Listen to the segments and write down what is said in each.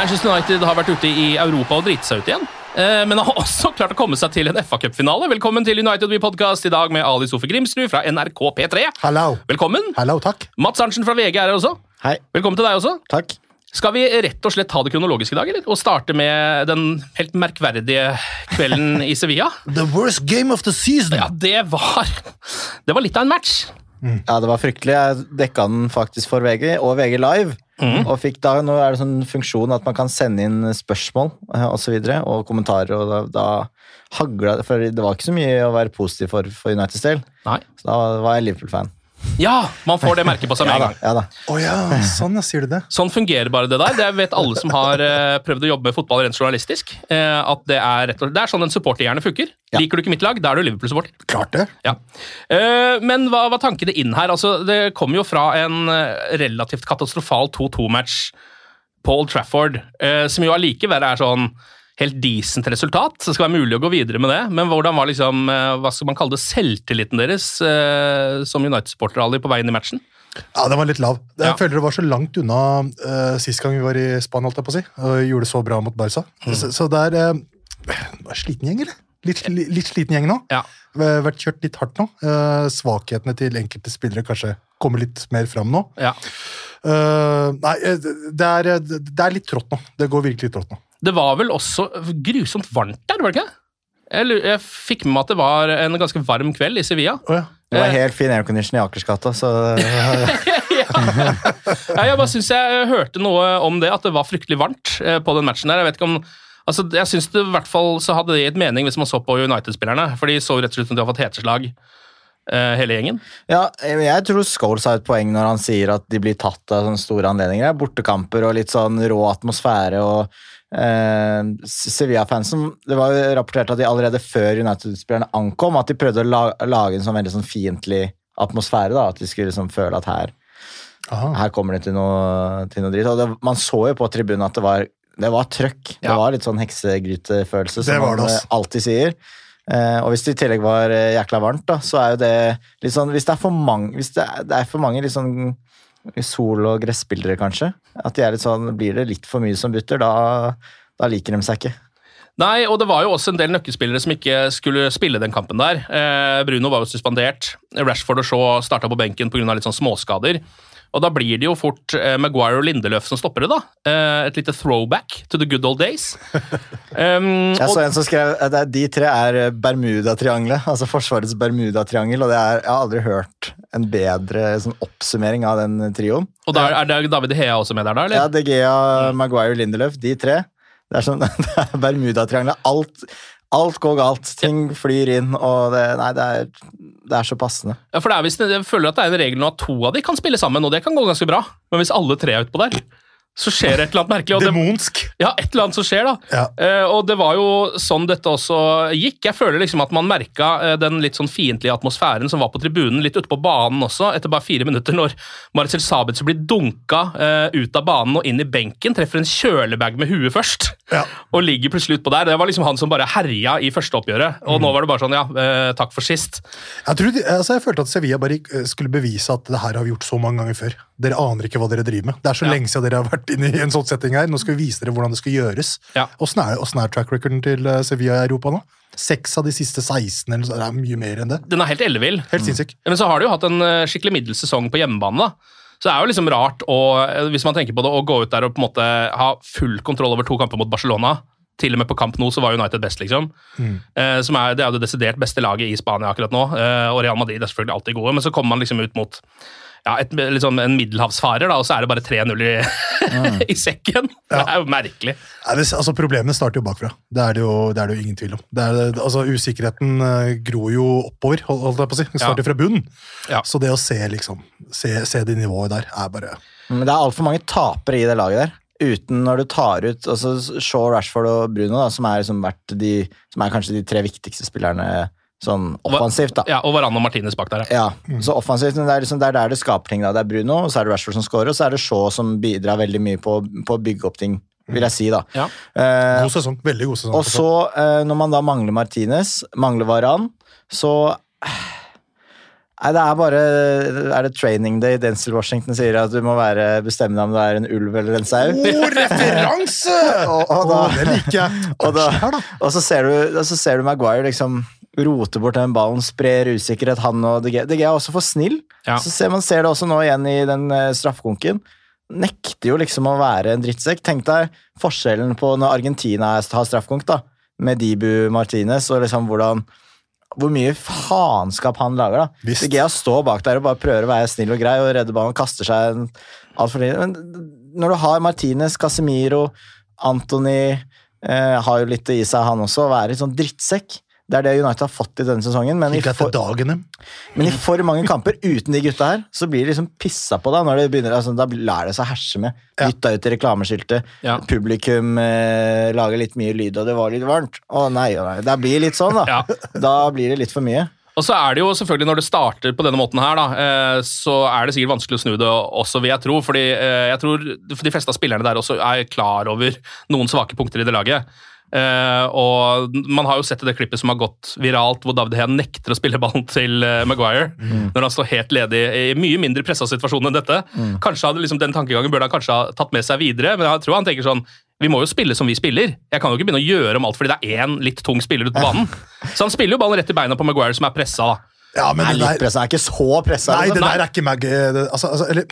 Manchester United har vært ute i Europa og driti seg ut igjen. Eh, Men har også klart å komme seg til en FA Cup-finale. Velkommen til United We Podcast i dag med Ali Sofe Grimsrud fra NRK P3. Hallo. Velkommen. Hallo, takk. Mats Arntzen fra VG er her også. Hei. Velkommen til deg også. Takk. Skal vi rett og slett ta det kronologisk i dag, eller? Og starte med den helt merkverdige kvelden i Sevilla? The worst game of the season. Ja, det var Det var litt av en match. Ja, det var fryktelig. Jeg dekka den faktisk for VG og VG Live. Og fikk da, Nå er det sånn funksjon at man kan sende inn spørsmål eh, og, så videre, og kommentarer. og da, da hagla det, For det var ikke så mye å være positiv for for Uniteds del. Nei. Så da var jeg Liverpool-fan. Ja, man får det merket på seg med en gang. Ja da. Oh, ja, sånn ja, sier du det. Sånn fungerer bare det der. Det vet alle som har uh, prøvd å jobbe med fotball rent journalistisk. Uh, at Det er rett og slett, det er sånn en supporterhjerne funker. Ja. Liker du ikke mitt lag, da er du Liverpool-supporter. Klart det. Ja. Uh, men hva var tankene inn her? Altså, det kom jo fra en relativt katastrofal 2-2-match på Old Trafford, eh, som jo allikevel er sånn helt decent resultat. Så det skal være mulig å gå videre med det. Men hvordan var liksom, eh, hva skal man kalle det, selvtilliten deres eh, som United-supporter Ali, på veien i matchen? Ja, Den var litt lav. Jeg Ja. føler det var så langt unna uh, sist gang vi var i Spania, holdt jeg på å si, og gjorde det så bra mot Barca. Mm. Så, så det er uh, Sliten gjeng, eller? Litt, li- litt sliten gjeng nå. Ja. Vært kjørt litt hardt nå. Uh, svakhetene til enkelte spillere kanskje kommer litt mer fram nå. Ja. Uh, nei, det er, det er litt trått nå. Det går virkelig trått nå. Det var vel også grusomt varmt der, var det ikke? Jeg, jeg fikk med meg at det var en ganske varm kveld i Sevilla. Oh, ja. Det var helt fin aircondition i Akersgata, så Ja, jeg bare syns jeg hørte noe om det, at det var fryktelig varmt eh, på den matchen der. Jeg vet ikke om altså jeg synes det i hvert fall så hadde det gitt mening hvis man så på United-spillerne, for de så rett og slett som de har fått heteslag, eh, hele gjengen. Ja, jeg tror Scholes har et poeng når han sier at de blir tatt av sånne store anledninger. Bortekamper og litt sånn rå atmosfære og eh, Sevilla-fansen Det var jo rapportert at de allerede før United-spillerne ankom, at de prøvde å lage en sånn veldig sånn fiendtlig atmosfære. da, At de skulle liksom føle at her, Aha. her kommer det til noe, til noe dritt. Og det, man så jo på tribunen at det var, det var trøkk. Det var litt sånn heksegrytefølelse, som det, man eh, alltid sier. Eh, og hvis det i tillegg var eh, jækla varmt, da, så er jo det litt sånn Hvis det er for mange, hvis det er, det er for mange litt sånn sol- og gresspillere, kanskje, at de er litt sånn Blir det litt for mye som butter, da, da liker de seg ikke. Nei, og det var jo også en del nøkkelspillere som ikke skulle spille den kampen der. Eh, Bruno var jo suspendert. Rashford og Shaw starta på benken pga. litt sånn småskader. Og da blir det jo fort eh, Maguire og Lindeløf som stopper det, da. Eh, et lite throwback to the good old days. Um, Jeg og- så en som skrev at er- de tre er Bermudatriangelet, altså Forsvarets Bermudatriangel, og det er, jeg har aldri hørt en bedre sånn, oppsummering av den trioen. Og da er det David Hea også med der, da? eller? Ja, De Gea, Maguire, Lindeløf, de tre. Det er sånn, det er Bermudatriangelet. Alt, alt går galt. Ting flyr inn, og det, nei, det, er, det er så passende. Ja, for det er visst, Jeg føler at det er en regel nå at to av de kan spille sammen, og det kan gå ganske bra. Men hvis alle tre er utpå der, så skjer det et eller annet merkelig. Og det, ja, et eller annet som skjer, da. Ja. Uh, og det var jo sånn dette også gikk. Jeg føler liksom at man merka uh, den litt sånn fiendtlige atmosfæren som var på tribunen, litt ute på banen også, etter bare fire minutter, når Marcel Sabitzer blir dunka uh, ut av banen og inn i benken, treffer en kjølebag med huet først, Ja. og ligger plutselig utpå der. Det var liksom han som bare herja i første oppgjøret, og nå var det bare sånn, ja, eh, takk for sist. Jeg, tror altså jeg følte at Sevilla bare skulle bevise at det her har vi gjort så mange ganger før. Dere aner ikke hva dere driver med. Det er så Ja. lenge siden dere har vært inne i en sånn setting her. Nå skal vi vise dere hvordan det skal gjøres. Ja. Er, er track recorden til eh, Sevilla i Europa nå? Seks av de siste 16, eller så, det er mye mer enn det. Den er helt ellevill. Helt sinnssyk. Men så har de jo hatt en eh, skikkelig middels sesong på hjemmebane. da. Så det er jo liksom rart å, eh, hvis man tenker på det, å gå ut der og på en måte ha full kontroll over to kamper mot Barcelona. Til og med på kamp nå så var United best, liksom. Eh, som er, det er jo det desidert beste laget i Spania akkurat nå. Eh, og Real Madrid er selvfølgelig alltid gode, men så kommer man liksom ut mot ja, et, liksom en middelhavsfarer, da, og så er det bare 3-0 i, i sekken. Det er jo merkelig. Ja, det, altså Problemene starter jo bakfra. Det er det jo, det er det jo ingen tvil om. Det er, det- altså Usikkerheten eh, gror jo oppover, hold- holdt jeg på å si. Den starter fra bunnen. Ja. Så det å se liksom, se, se det nivået der, er bare Men det er altfor mange tapere i det laget der. Uten når du tar ut altså Shaw, Rashford og Bruno, da, som, er som, vært de, som er kanskje de tre viktigste spillerne sånn offensivt. da. Ja, Og Varan og Martinez bak der. ja. Ja, så offensivt, men det er, liksom, det er der det skaper ting. da. Det er Bruno, og så er det Rashford som scorer, og så er det Shaw som bidrar veldig mye på, på å bygge opp ting, vil jeg si. da. Ja. Eh, god sesong. Veldig god sesong. og så, eh, når man da mangler Martinez, mangler Varan, så Nei, det er bare Er det training day Denzil Washington sier at du må være, bestemme deg om du er en ulv eller en sau? God referanse! Og, og, da, Å, det liker jeg. og, da. og så ser du, og så ser du Maguire liksom rote bort den ballen, sprer usikkerhet, han og DG. DG er også for snill. Ja. Så ser man ser det også nå igjen i den uh, straffekonken. Nekter jo liksom å være en drittsekk. Tenk deg forskjellen på når Argentina har straffekonk, da, med Dibu Martinez, og liksom hvordan hvor mye faenskap han lager. da. Visst. De Gea står bak der og bare prøver å være snill og grei og redde ballen. Kaster seg altfor tidlig. Men når du har Martinez, Casemiro, Antony eh, Har jo litt i seg, han også, å være litt sånn drittsekk. Det er det United har fått i denne sesongen. Men i, for, dagene. men i for mange kamper uten de gutta her, så blir de liksom pissa på da. Når det begynner, altså, da lar det seg herse med. Ja. Bytta ut i reklameskiltet. Ja. Publikum eh, lager litt mye lyd, og det var litt varmt. Å nei, å nei. Det blir litt sånn, da. Ja. Da blir det litt for mye. Og så er det jo selvfølgelig, når det starter på denne måten her, da, eh, så er det sikkert vanskelig å snu det også, vil jeg tro. fordi eh, jeg tror de fleste av spillerne der også er klar over noen svake punkter i det laget. Eh, og Man har jo sett det klippet som har gått viralt, hvor David Hea nekter å spille ballen til uh, Maguire. Når han står helt ledig i mye mindre pressa situasjon enn dette. Kanskje hadde liksom Den tankegangen burde han kanskje ha tatt med seg videre, men jeg tror han tenker sånn vi må jo spille som vi spiller. Jeg kan jo ikke begynne å gjøre om alt fordi det er én litt tung spiller ute på banen. Så han spiller jo ballen rett i beina på Maguire, som er pressa. da. Ja, men Er det litt der, pressa, er ikke så pressa. nei, det liksom. der er ikke Mag... eh, Altså, altså, eller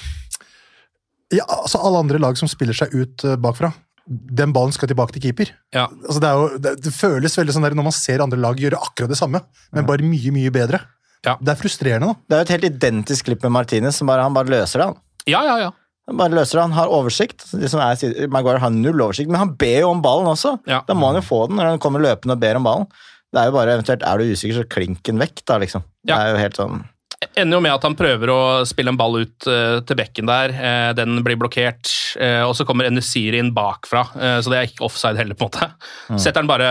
ja, altså Alle andre lag som spiller seg ut bakfra, den ballen skal tilbake til keeper. Ja. Altså, det, er jo, det, det føles veldig sånn der når man ser andre lag gjøre akkurat det samme, men bare mye, mye bedre. Ja. Det er frustrerende, da. Det er jo et helt identisk klipp med Martinez, som bare, han bare løser det. han. Ja, ja, ja. Han bare løser det, han har oversikt. De som er, Maguire har null oversikt, men han ber jo om ballen også. Ja. Da må han jo få den når han kommer løpende og ber om ballen. Det er jo bare eventuelt, er du usikker, så klink den vekk, da, liksom. Det er jo helt sånn Ender jo med at han prøver å spille en ball ut eh, til bekken der. Eh, den blir blokkert, eh, og så kommer Enesiri inn bakfra, så det er ikke offside heller. på en måte. Setter han bare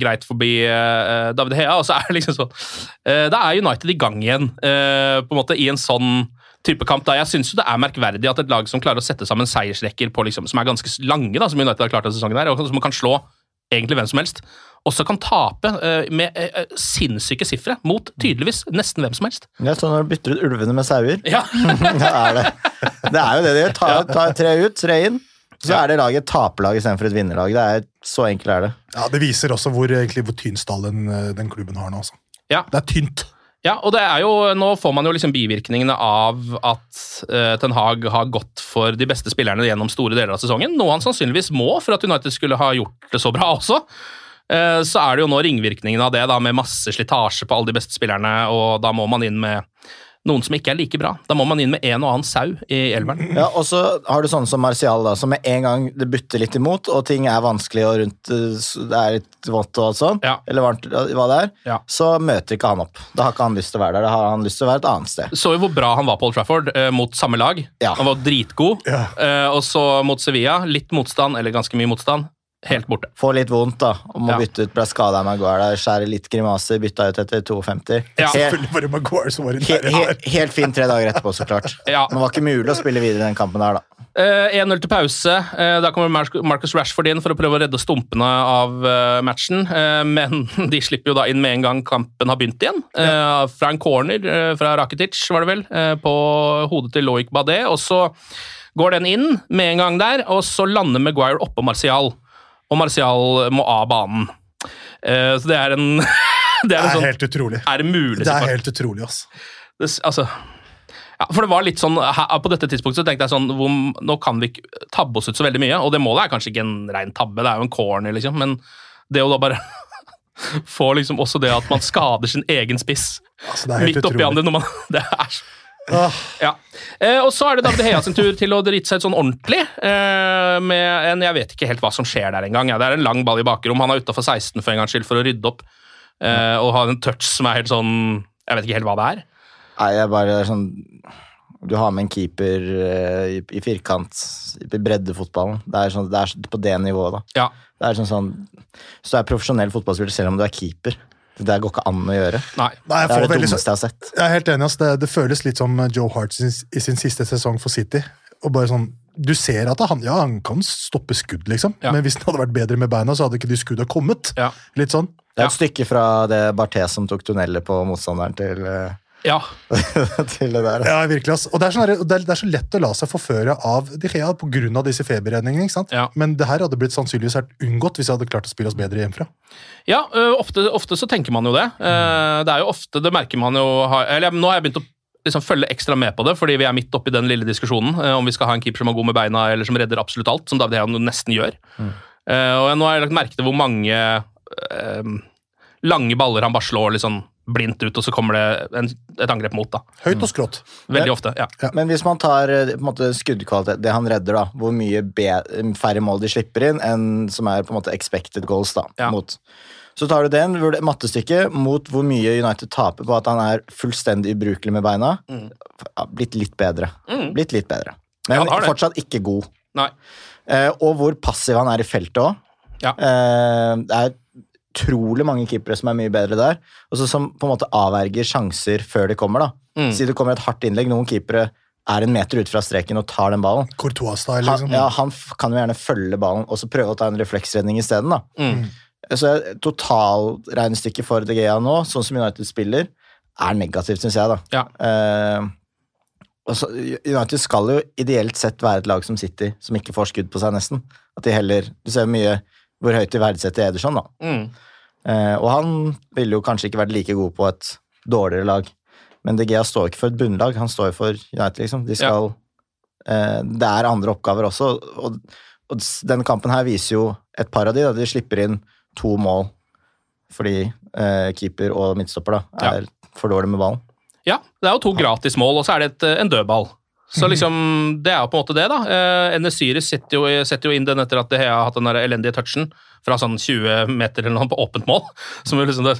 greit forbi David Hea, og så er det liksom sånn Da er United i gang igjen, på en måte i en sånn type kamp. da. Jeg syns det er merkverdig at et lag som klarer å sette sammen seiersrekker på liksom, som er ganske lange, da, som United har klart denne sesongen, her, og som kan slå egentlig hvem som helst, også kan tape eh, med eh, sinnssyke sifre mot tydeligvis nesten hvem som helst. Ja, sånn når du bytter ut ulvene med sauer. Ja, det er det. Det er jo det de gjør. Ta, ta tre ut, tre inn. Så er det laget et taperlag istedenfor et vinnerlag. Det er Så enkelt er det. Ja, Det viser også hvor, egentlig, hvor tynn stall den, eh, den klubben har nå. Altså. Ja. Det er tynt. Ja, og det er jo, nå får man jo liksom bivirkningene av at uh, Ten Hag har gått for de beste spillerne gjennom store deler av sesongen. Noe han sannsynligvis må for at United skulle ha gjort det så bra også. Eh, så er det jo nå ringvirkningene av det, da, med masse slitasje på alle de beste spillerne, og da må man inn med noen som ikke er like bra. Da må man inn med en og annen sau i elveren. Ja, og så har du sånne som Martial, da, som med en gang det butter litt imot, og ting er vanskelig og rundt eh, det er litt vått og sånn, sånn, eller varmt, hva det er, så møter ikke han opp. Da har ikke han lyst til å være der, da har han lyst til å være et annet sted. Så jo hvor bra han var på Old Trafford eh, mot samme lag. Han var dritgod. Eh, og så mot Sevilla, litt motstand, eller ganske mye motstand. Helt borte. Får litt vondt, da. Og må Ja. bytte ut, ble skada av Maguire Skjære skjærer litt grimaser, bytta ut etter 52. Ja. Helt, Maguire som var i he, he, nærheten. helt fin tre dager etterpå, så klart. Ja. Men det var ikke mulig å spille videre i den kampen der, da. Eh, 1-0 til pause. Eh, da kommer Marcus Rashford inn for å prøve å redde stumpene av eh, matchen. Eh, men de slipper jo da inn med en gang kampen har begynt igjen. Eh, fra en corner eh, fra Rakitic, var det vel, på hodet til Loic Badé. Og så går den inn med en gang der, og så lander Maguire oppå Martial. Og Martial må av banen. Eh, så det er en Det Det er, en er sånn, helt utrolig. er det mulig? Det er helt utrolig, ass. det, altså, ja, for det var litt sånn, her, På dette tidspunktet så tenkte jeg sånn hvor, Nå kan vi ikke tabbe oss ut så veldig mye, og det målet er kanskje ikke en rein tabbe, det er jo en corner, liksom, men det å da bare få liksom også det at man skader sin egen spiss Altså, det er helt midt oppi andre når man Det er så ja. Eh, og så er det David Hea sin tur til å drite seg ut sånn ordentlig. Eh, med en, Jeg vet ikke helt hva som skjer der engang. Ja. Det er en lang ball i bakrom. Han er utafor 16 for en gangs skyld for å rydde opp. Eh, og har en touch som er helt sånn Jeg vet ikke helt hva det er. Nei, jeg bare sånn Du har med en keeper eh, i, i firkant i breddefotballen. Det er, sånn, det er på det nivået, da. Ja. Det er sånn, sånn Så du er profesjonell fotballspiller selv om du er keeper. Det går ikke an å gjøre. Nei. Nei, det er det dummeste jeg har sett. Jeg er helt enig. Det, det føles litt som Joe Hart sin, i sin siste sesong for City. Og bare sånn, Du ser at han, ja, han kan stoppe skudd, liksom. Men hvis han hadde vært bedre med beina, så hadde ikke de skudda kommet. Litt sånn. Det er et stykke fra det Barté som tok tunneler på motstanderen til, eh, Ja. til det der. Ja, virkelig, ass. Og det er, sånn, det er, så lett å la seg forføre av De Gea av disse feberredningene. ikke sant? Men det her hadde blitt sannsynligvis vært unngått hvis jeg hadde klart å spille oss bedre hjemmefra. Ja, ofte, ofte så tenker man jo det. Mm. Det er jo ofte, det merker man jo har- Eller nå har jeg begynt å liksom følge ekstra med på det, fordi vi er midt oppi den lille diskusjonen eh, om vi skal ha en keeper som er god med beina, eller som redder absolutt alt, som David Hean nesten gjør. Mm. og nå har jeg lagt merke til hvor mange eh, lange baller han bare slår sånn blindt ut, og så kommer det en, et angrep mot. da. Høyt og skrått. Veldig ofte, ja. Men hvis man tar eh, på en måte skuddkvalitet, det han redder, da, hvor mye færre mål de slipper inn enn som er på en måte expected goals, da, mot. Så tar du den mattestykket mot hvor mye United taper på at han er fullstendig ubrukelig med beina. Mm. blitt litt bedre. Mm. Blitt litt bedre. Men ja, fortsatt ikke god. Eh, og hvor passiv han er i feltet òg. Ja. Eh, det er utrolig mange keepere som er mye bedre der, og så som på en måte avverger sjanser før de kommer. da. Mm. Si det kommer et hardt innlegg, noen keepere er en meter ut fra streken og tar den ballen. Courtois-style, Han, liksom. ja, han kan jo gjerne følge ballen og så prøve å ta en refleksredning isteden. da. Mm. Så Totalregnestykket for De Gea nå, sånn som United spiller, er negativt, syns jeg. da. Eh, og så- United skal jo ideelt sett være et lag som City, som ikke får skudd på seg, nesten. At de heller, Du ser mye hvor høyt de verdsetter Ederson, da. Mm. Eh, og han ville jo kanskje ikke vært like god på et dårligere lag. Men De Gea står ikke for et bunnlag, han står for United, liksom. De skal, eh, det er andre oppgaver også, og, og denne kampen her viser jo et par av de. Da. De slipper inn to mål fordi eh, keeper og midtstopper da, er for dårlig med ballen. Ja, det er jo to gratismål, og så er det et, en dødball. Så liksom, Det er jo på en måte det, da. Eh, Enesyris setter, setter jo inn den etter at De Gea har hatt den der elendige touchen fra sånn 20 meter eller noe på åpent mål. Som jo liksom det,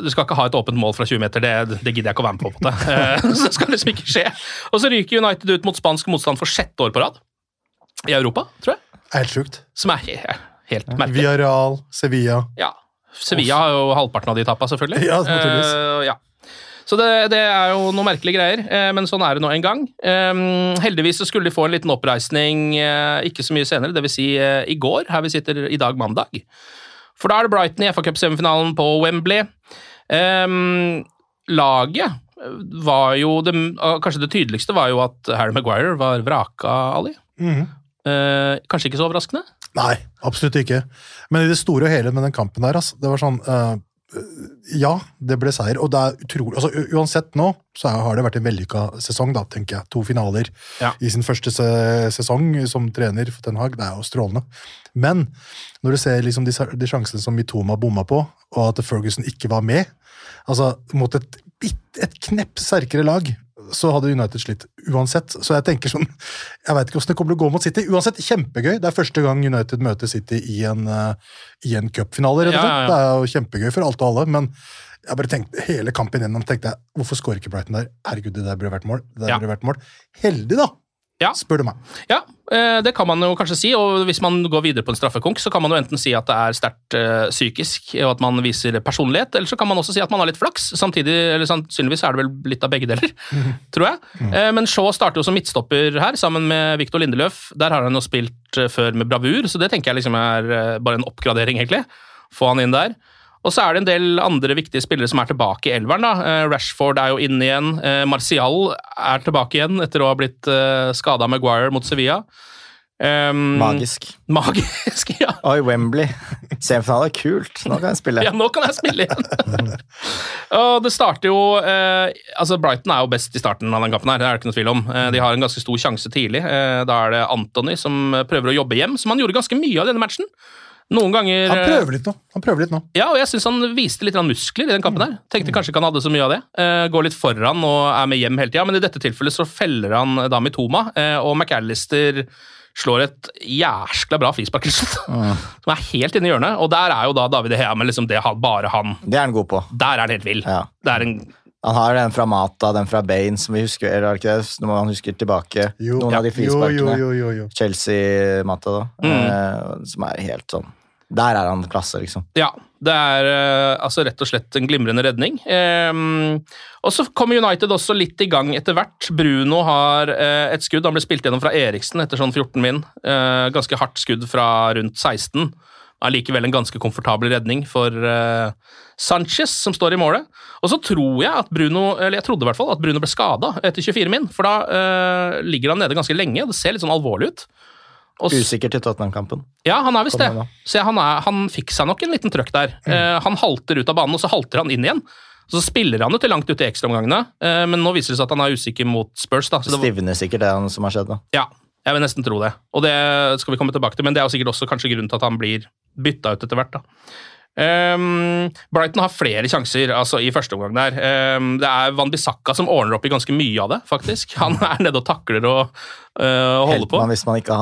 du skal ikke ha et åpent mål fra 20 meter, det, det gidder jeg ikke å være med på. på måte. Eh, Så det skal liksom ikke skje. Og så ryker United ut mot spansk motstand for sjette år på rad. I Europa, tror jeg. Helt sjukt. Som er he- helt merkelig. Real, Sevilla. Ja. Sevilla har jo halvparten av de tappa, selvfølgelig. Ja, naturligvis. Eh, ja. Så det, det er jo noen merkelige greier, eh, men sånn er det nå en gang. Eh, heldigvis så skulle de få en liten oppreisning eh, ikke så mye senere, dvs. Si, eh, i går, her vi sitter i dag mandag. For da er det Brighton i FA-cupsemifinalen på Wembley. Eh, laget var jo det, Kanskje det tydeligste var jo at Harry Maguire var vraka, Ali. Mm. Kanskje ikke så overraskende? Nei, absolutt ikke. Men i det store og hele med den kampen der, altså, det var sånn eh, ja, det ble seier. Og det er utrolig altså, Uansett nå, så har det vært en vellykka sesong, da, tenker jeg. To finaler Ja. i sin første se sesong som trener for Ten Hag. Det er jo strålende. Men når du ser liksom de, de sjansene som Mitoma bomma på, og at Ferguson ikke var med altså Mot et, et knepp sterkere lag, så hadde United slitt uansett. Så jeg tenker sånn Jeg veit ikke åssen det kommer til å gå mot City. Uansett, kjempegøy. Det er første gang United møter City i en, uh, i en cupfinale. rett og Ja, slett. ja, ja. Det er jo kjempegøy for alt og alle, men jeg bare tenkte, hele kampen gjennom tenkte jeg, hvorfor skårer ikke Brighton der? Herregud, det der burde vært mål. Det der Ja. burde vært mål. Heldig, da! Ja. Spør du meg. Ja, eh, det kan man jo kanskje si, og hvis man går videre på en straffekonk, så kan man jo enten si at det er sterkt eh, psykisk, og at man viser personlighet, eller så kan man også si at man har litt flaks. Samtidig, eller sannsynligvis er det vel litt av begge deler, tror jeg. Mm. men Shaw starter jo som midtstopper her, sammen med Viktor Lindeløf. Der har han jo spilt før med bravur, så det tenker jeg liksom er bare en oppgradering, egentlig. Få han inn der. Og så er det en del andre viktige spillere som er tilbake i elveren. da. Eh, Rashford er jo inne igjen. Eh, Martial er tilbake igjen etter å ha blitt uh, skada av Maguire mot Sevilla. Um, Magisk. Magisk, ja. Oi, Wembley. Semifinale, kult. Nå kan jeg spille. Ja, nå kan jeg spille igjen! og det starter jo eh, altså Brighton er jo best i starten av den kampen, her, det er det ikke noe tvil om. Eh, de har en ganske stor sjanse tidlig. Eh, da er det Anthony som prøver å jobbe hjem, som han gjorde ganske mye av denne matchen. Noen ganger Han eh, prøver litt nå. Han prøver litt nå. Ja, og jeg syns han viste litt muskler i den kampen. her. Tenkte kanskje ikke han hadde så mye av det. Eh, går litt foran og er med hjem hele tida, men i dette tilfellet så feller han eh, da Mitoma, og McAllister slår et jæskla bra frispark til som er helt inne i hjørnet. Og der er jo da David Hea med liksom det han, bare han. Det er han god på. Der er han helt vill. Ja. Det er en Han har den fra Mata, den fra Bane, som vi husker, eller er det ikke det? Når man husker tilbake Jo. noen av de Jo, frisparkene. Chelsea-Mata, da. Mm. Eh, som er helt sånn Der er han klasse, liksom. Ja, det er eh, altså rett og slett en glimrende redning. Ehm, og så kommer United også litt i gang etter hvert. Bruno har eh, et skudd. Han ble spilt gjennom fra Eriksen etter sånn 14 min. Eh, ganske hardt skudd fra rundt 16. Allikevel en ganske komfortabel redning for eh, Sanchez, som står i målet. Og så tror jeg at Bruno eller jeg trodde i hvert fall at Bruno ble skada etter 24 min, for da eh, ligger han nede ganske lenge. Det ser litt sånn alvorlig ut. Og Usikker til Tottenham-kampen. ja, han er visst det. Så ja, han, er, han fikk seg nok en liten trøkk der. Eh, han halter ut av banen, og så halter han inn igjen. Så spiller han jo til langt ute i ekstraomgangene, eh, men nå viser det seg at han er usikker mot Spurs. da. Så det, Stivner sikkert det han som har skjedd, da. ja, jeg vil nesten tro det. Og det skal vi komme tilbake til, men det er jo sikkert også kanskje grunnen til at han blir bytta ut etter hvert. da. Ehm, Brighton har flere sjanser altså i første omgang der. Um, det er Van Bissaka som ordner opp i ganske mye av det, faktisk. Han er nede og takler og uh, holder på. Man, hvis man ikke,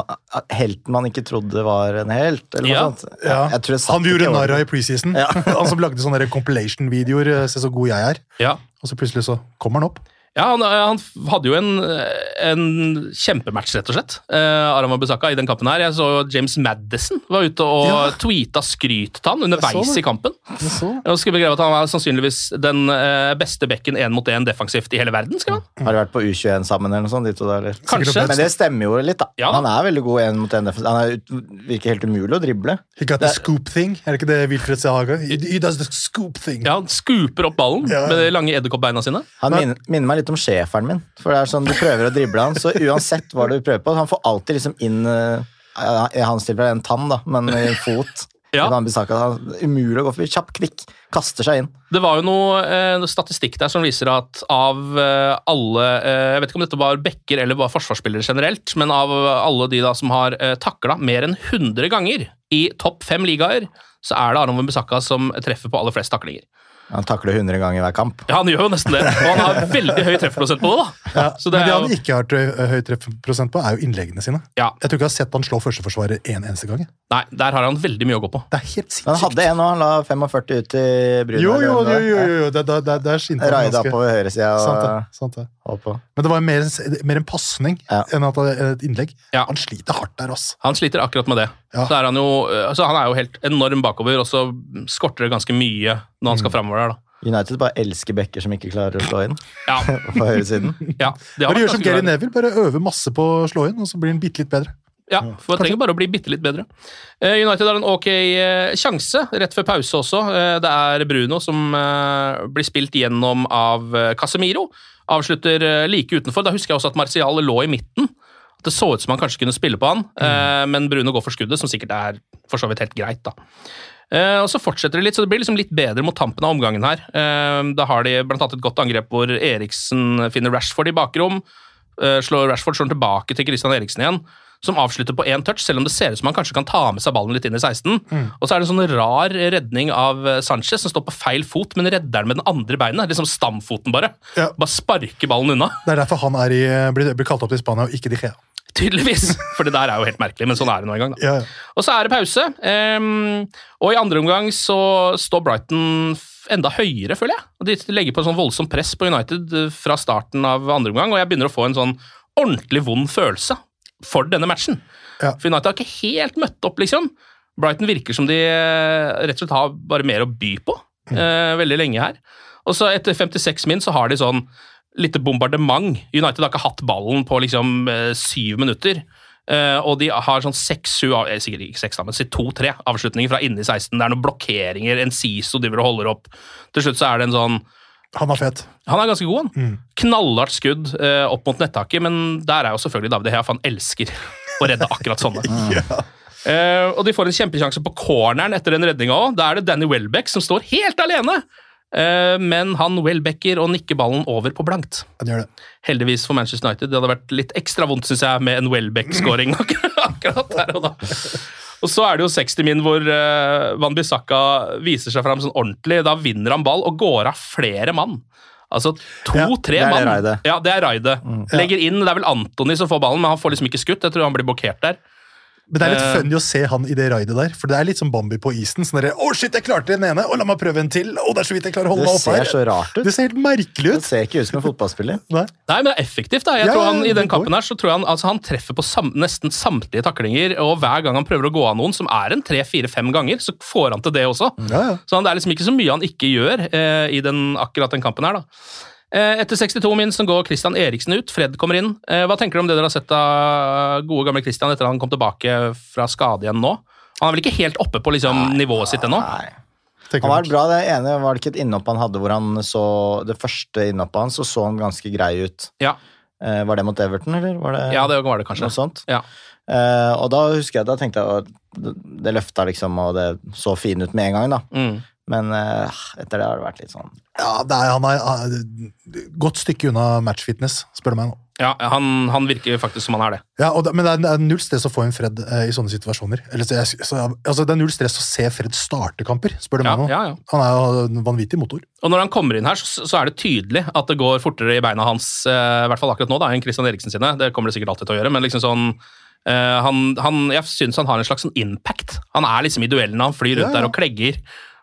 helten man ikke trodde var en helt, eller Ja. noe sånt. Ja. Han vi gjorde narr av i preseason. Ja. han som lagde sånne compilation-videoer. eh, Se så god jeg er. Ja. Og så plutselig så kommer han opp. Ja, han, han hadde jo en, en kjempematch, rett og slett, eh, Aram Abusaka, i den kampen her. Jeg så James Madison var ute og Ja. tweeta skryt til han underveis i kampen. Jeg så. Og skulle begreve at han var sannsynligvis den eh, beste bekken én mot én defensivt i hele verden. skal han. Har de vært på U21 sammen eller noe sånt? De to der, eller? Kanskje. Men det stemmer jo litt, da. Ja. Han er veldig god én mot én defensivt. Han er, ut- virker helt umulig å drible. He got the Det- scoop thing. Er det ikke det Wilfred Sahaga? He, he does the scoop thing. Ja, Han skuper opp ballen Ja. med de lange edderkoppbeina sine. Han minner, minner meg litt om schæferen min. For det er sånn, Du prøver å drible han, så uansett hva du prøver på Han får alltid liksom inn eh, I hans tilfelle en tann, da, men i en fot. Ja. Umulig å gå forbi. Kjapp, kvikk. Kaster seg inn. Det var jo noe eh, statistikk der som viser at av eh, alle eh, Jeg vet ikke om dette var backer eller bare forsvarsspillere generelt, men av alle de da som har eh, takla mer enn 100 ganger i topp fem ligaer, så er det Aron Wembisaka som treffer på aller flest taklinger. Han takler 100 ganger hver kamp. Ja, han gjør jo nesten det. Og han har veldig høy treffprosent på det, da. Ja, Så det men det han jo- ikke har høy- høy treffprosent på, er jo innleggene sine. Ja. Jeg tror ikke jeg har sett han slå førsteforsvarer en eneste gang. Nei, der har han veldig mye å gå på. Det er helt Men han hadde en og han la 45 ut i Bruno. Jo, jo, jo, jo, jo, jo. Det, det, det, det er skinte han Raida ganske. på høyresida Sant det. Sant det. på. Men det var mer, en- mer en pasning Ja. enn at det et innlegg. Ja. Han sliter hardt der, ass. Han sliter akkurat med det. Ja. Så er han, jo, altså han er jo helt enorm bakover, og så skorter det ganske mye når han skal framover der, da. United bare elsker backer som ikke klarer å slå inn Ja, på høyresiden. ja. Det har Bare gjør som Gary. Neville, bare øver masse på å slå inn, og så blir han bitte litt bedre. Ja, for det trenger bare å bli bitte litt bedre. Eh, United har en ok eh, sjanse rett før pause også. Eh, Det er Bruno som eh, blir spilt gjennom av eh, Casemiro. Avslutter eh, like utenfor. Da husker jeg også at Martial lå i midten. Det så ut som han kanskje kunne spille på han, eh, men Bruno går for skuddet, som sikkert er for så vidt helt greit. da. Eh, og Så fortsetter det litt, så det blir liksom litt bedre mot tampen av omgangen her. Eh, da har de annet et godt angrep hvor Eriksen finner Rashford i bakrom. Slår Rashford slår tilbake til Christian Eriksen igjen, som avslutter på én touch, selv om det ser ut som han kanskje kan ta med seg ballen litt inn i 16. Og så er det en sånn rar redning av Sanchez, som står på feil fot, men redder den med den andre beinet. Liksom stamfoten, bare. Ja. Bare sparker ballen unna. Det er derfor han er i, blir, blir kalt opp til Spania, og ikke de Gea. Tydeligvis. For det der er jo helt merkelig, men sånn er det nå engang. Ja, ja. Og så er det pause. Um, og i andre omgang så står Brighton enda høyere, føler jeg. Og De legger på en sånn voldsomt press på United eh, fra starten av andre omgang, og jeg begynner å få en sånn ordentlig vond følelse for denne matchen. Ja. For United har ikke helt møtt opp, liksom. Brighton virker som de eh, rett og slett har bare mer å by på eh, veldig lenge her. Og så etter 56 min så har de sånn lite bombardement. United har ikke hatt ballen på liksom eh, syv minutter. Uh, og de har sånn av- eh, sikkert ikke seks, men to-tre avslutninger fra inni 16. Det er noen blokkeringer, en Siso driver og holder opp. Til slutt så er det en sånn Han er fet. Han er ganske god, han. Knallhardt skudd uh, opp mot nettaket, men der er jo selvfølgelig David Hea, for han elsker å redde akkurat sånne. Eh, og de får en kjempesjanse på corneren etter den redninga òg. Da er det Danny Welbeck som står helt alene! Eh, men han Welbecker og nikker ballen over på blankt. Han gjør det. Heldigvis for Manchester United. Det hadde vært litt ekstra vondt, synes jeg, med en Welbeck-skåring akkurat der og da. Og så er det jo 60 min hvor uh, Van Bissaka viser seg fram sånn ordentlig. Da vinner han ball og går av flere mann. Altså to-tre ja, er det mann. Ja, det er raidet. Legger inn, Det er vel Antony som får ballen, men han får liksom ikke skutt. Jeg tror han blir blokkert der. Men det er litt uh, funny å se han i det raidet der, for det er litt som Bambi på isen. sånn der, oh, shit, jeg klarte den ene! og la meg prøve en til!' og det er så vidt jeg klarer å holde Det meg oppe ser så rart ut. Det ser helt merkelig ut. Det ser ikke ut som en fotballspiller. Nei. Nei, men det er effektivt. da. Jeg Ja, tror han, I den kampen her så tror jeg han, altså, han treffer på sam, nesten samtlige taklinger, og hver gang han prøver å gå av noen, som er en tre-fire-fem ganger, så får han til det også. Ja, ja. Så han- det er liksom ikke så mye han ikke gjør eh, i den, akkurat den kampen her. da. Eh, etter 62 min så går Christian Eriksen ut, Fred kommer inn. Eh, hva tenker du om det dere har sett av gode gamle Christian etter at han kom tilbake fra skade igjen nå? Han er vel ikke helt oppe på liksom, nivået sitt ennå? Nei. Tenker Han var bra, det ene var det ikke et innhopp han hadde hvor han så Det første innhoppet hans, så så han ganske grei ut. Ja. Eh, var det mot Everton, eller? Var det, ja, det var det kanskje. noe sånt? Ja. Eh, og da husker jeg, da tenkte jeg at det, det løfta liksom, og det så fin ut med en gang, da. Mm. Men eh, etter det har det vært litt sånn Ja, det er, han er uh, godt stykke unna matchfitness, spør du meg nå. Ja, han, han virker faktisk som han er det. Ja, og det, Men det er, det er null stress å få inn Fred eh, i sånne situasjoner. Eller, så jeg, så, altså, det er null stress å se Fred starte kamper, spør du Ja, meg nå. ja, ja. Han er jo en vanvittig motor. Og når han kommer inn her, så, så er det tydelig at det går fortere i beina hans, eh, i hvert fall akkurat nå, da, enn Christian Eriksen sine. Det kommer det sikkert alltid til å gjøre, men liksom sånn eh, han, han, Jeg syns han har en slags sånn impact. Han er liksom i duellene, han flyr rundt Ja, ja. der og klegger.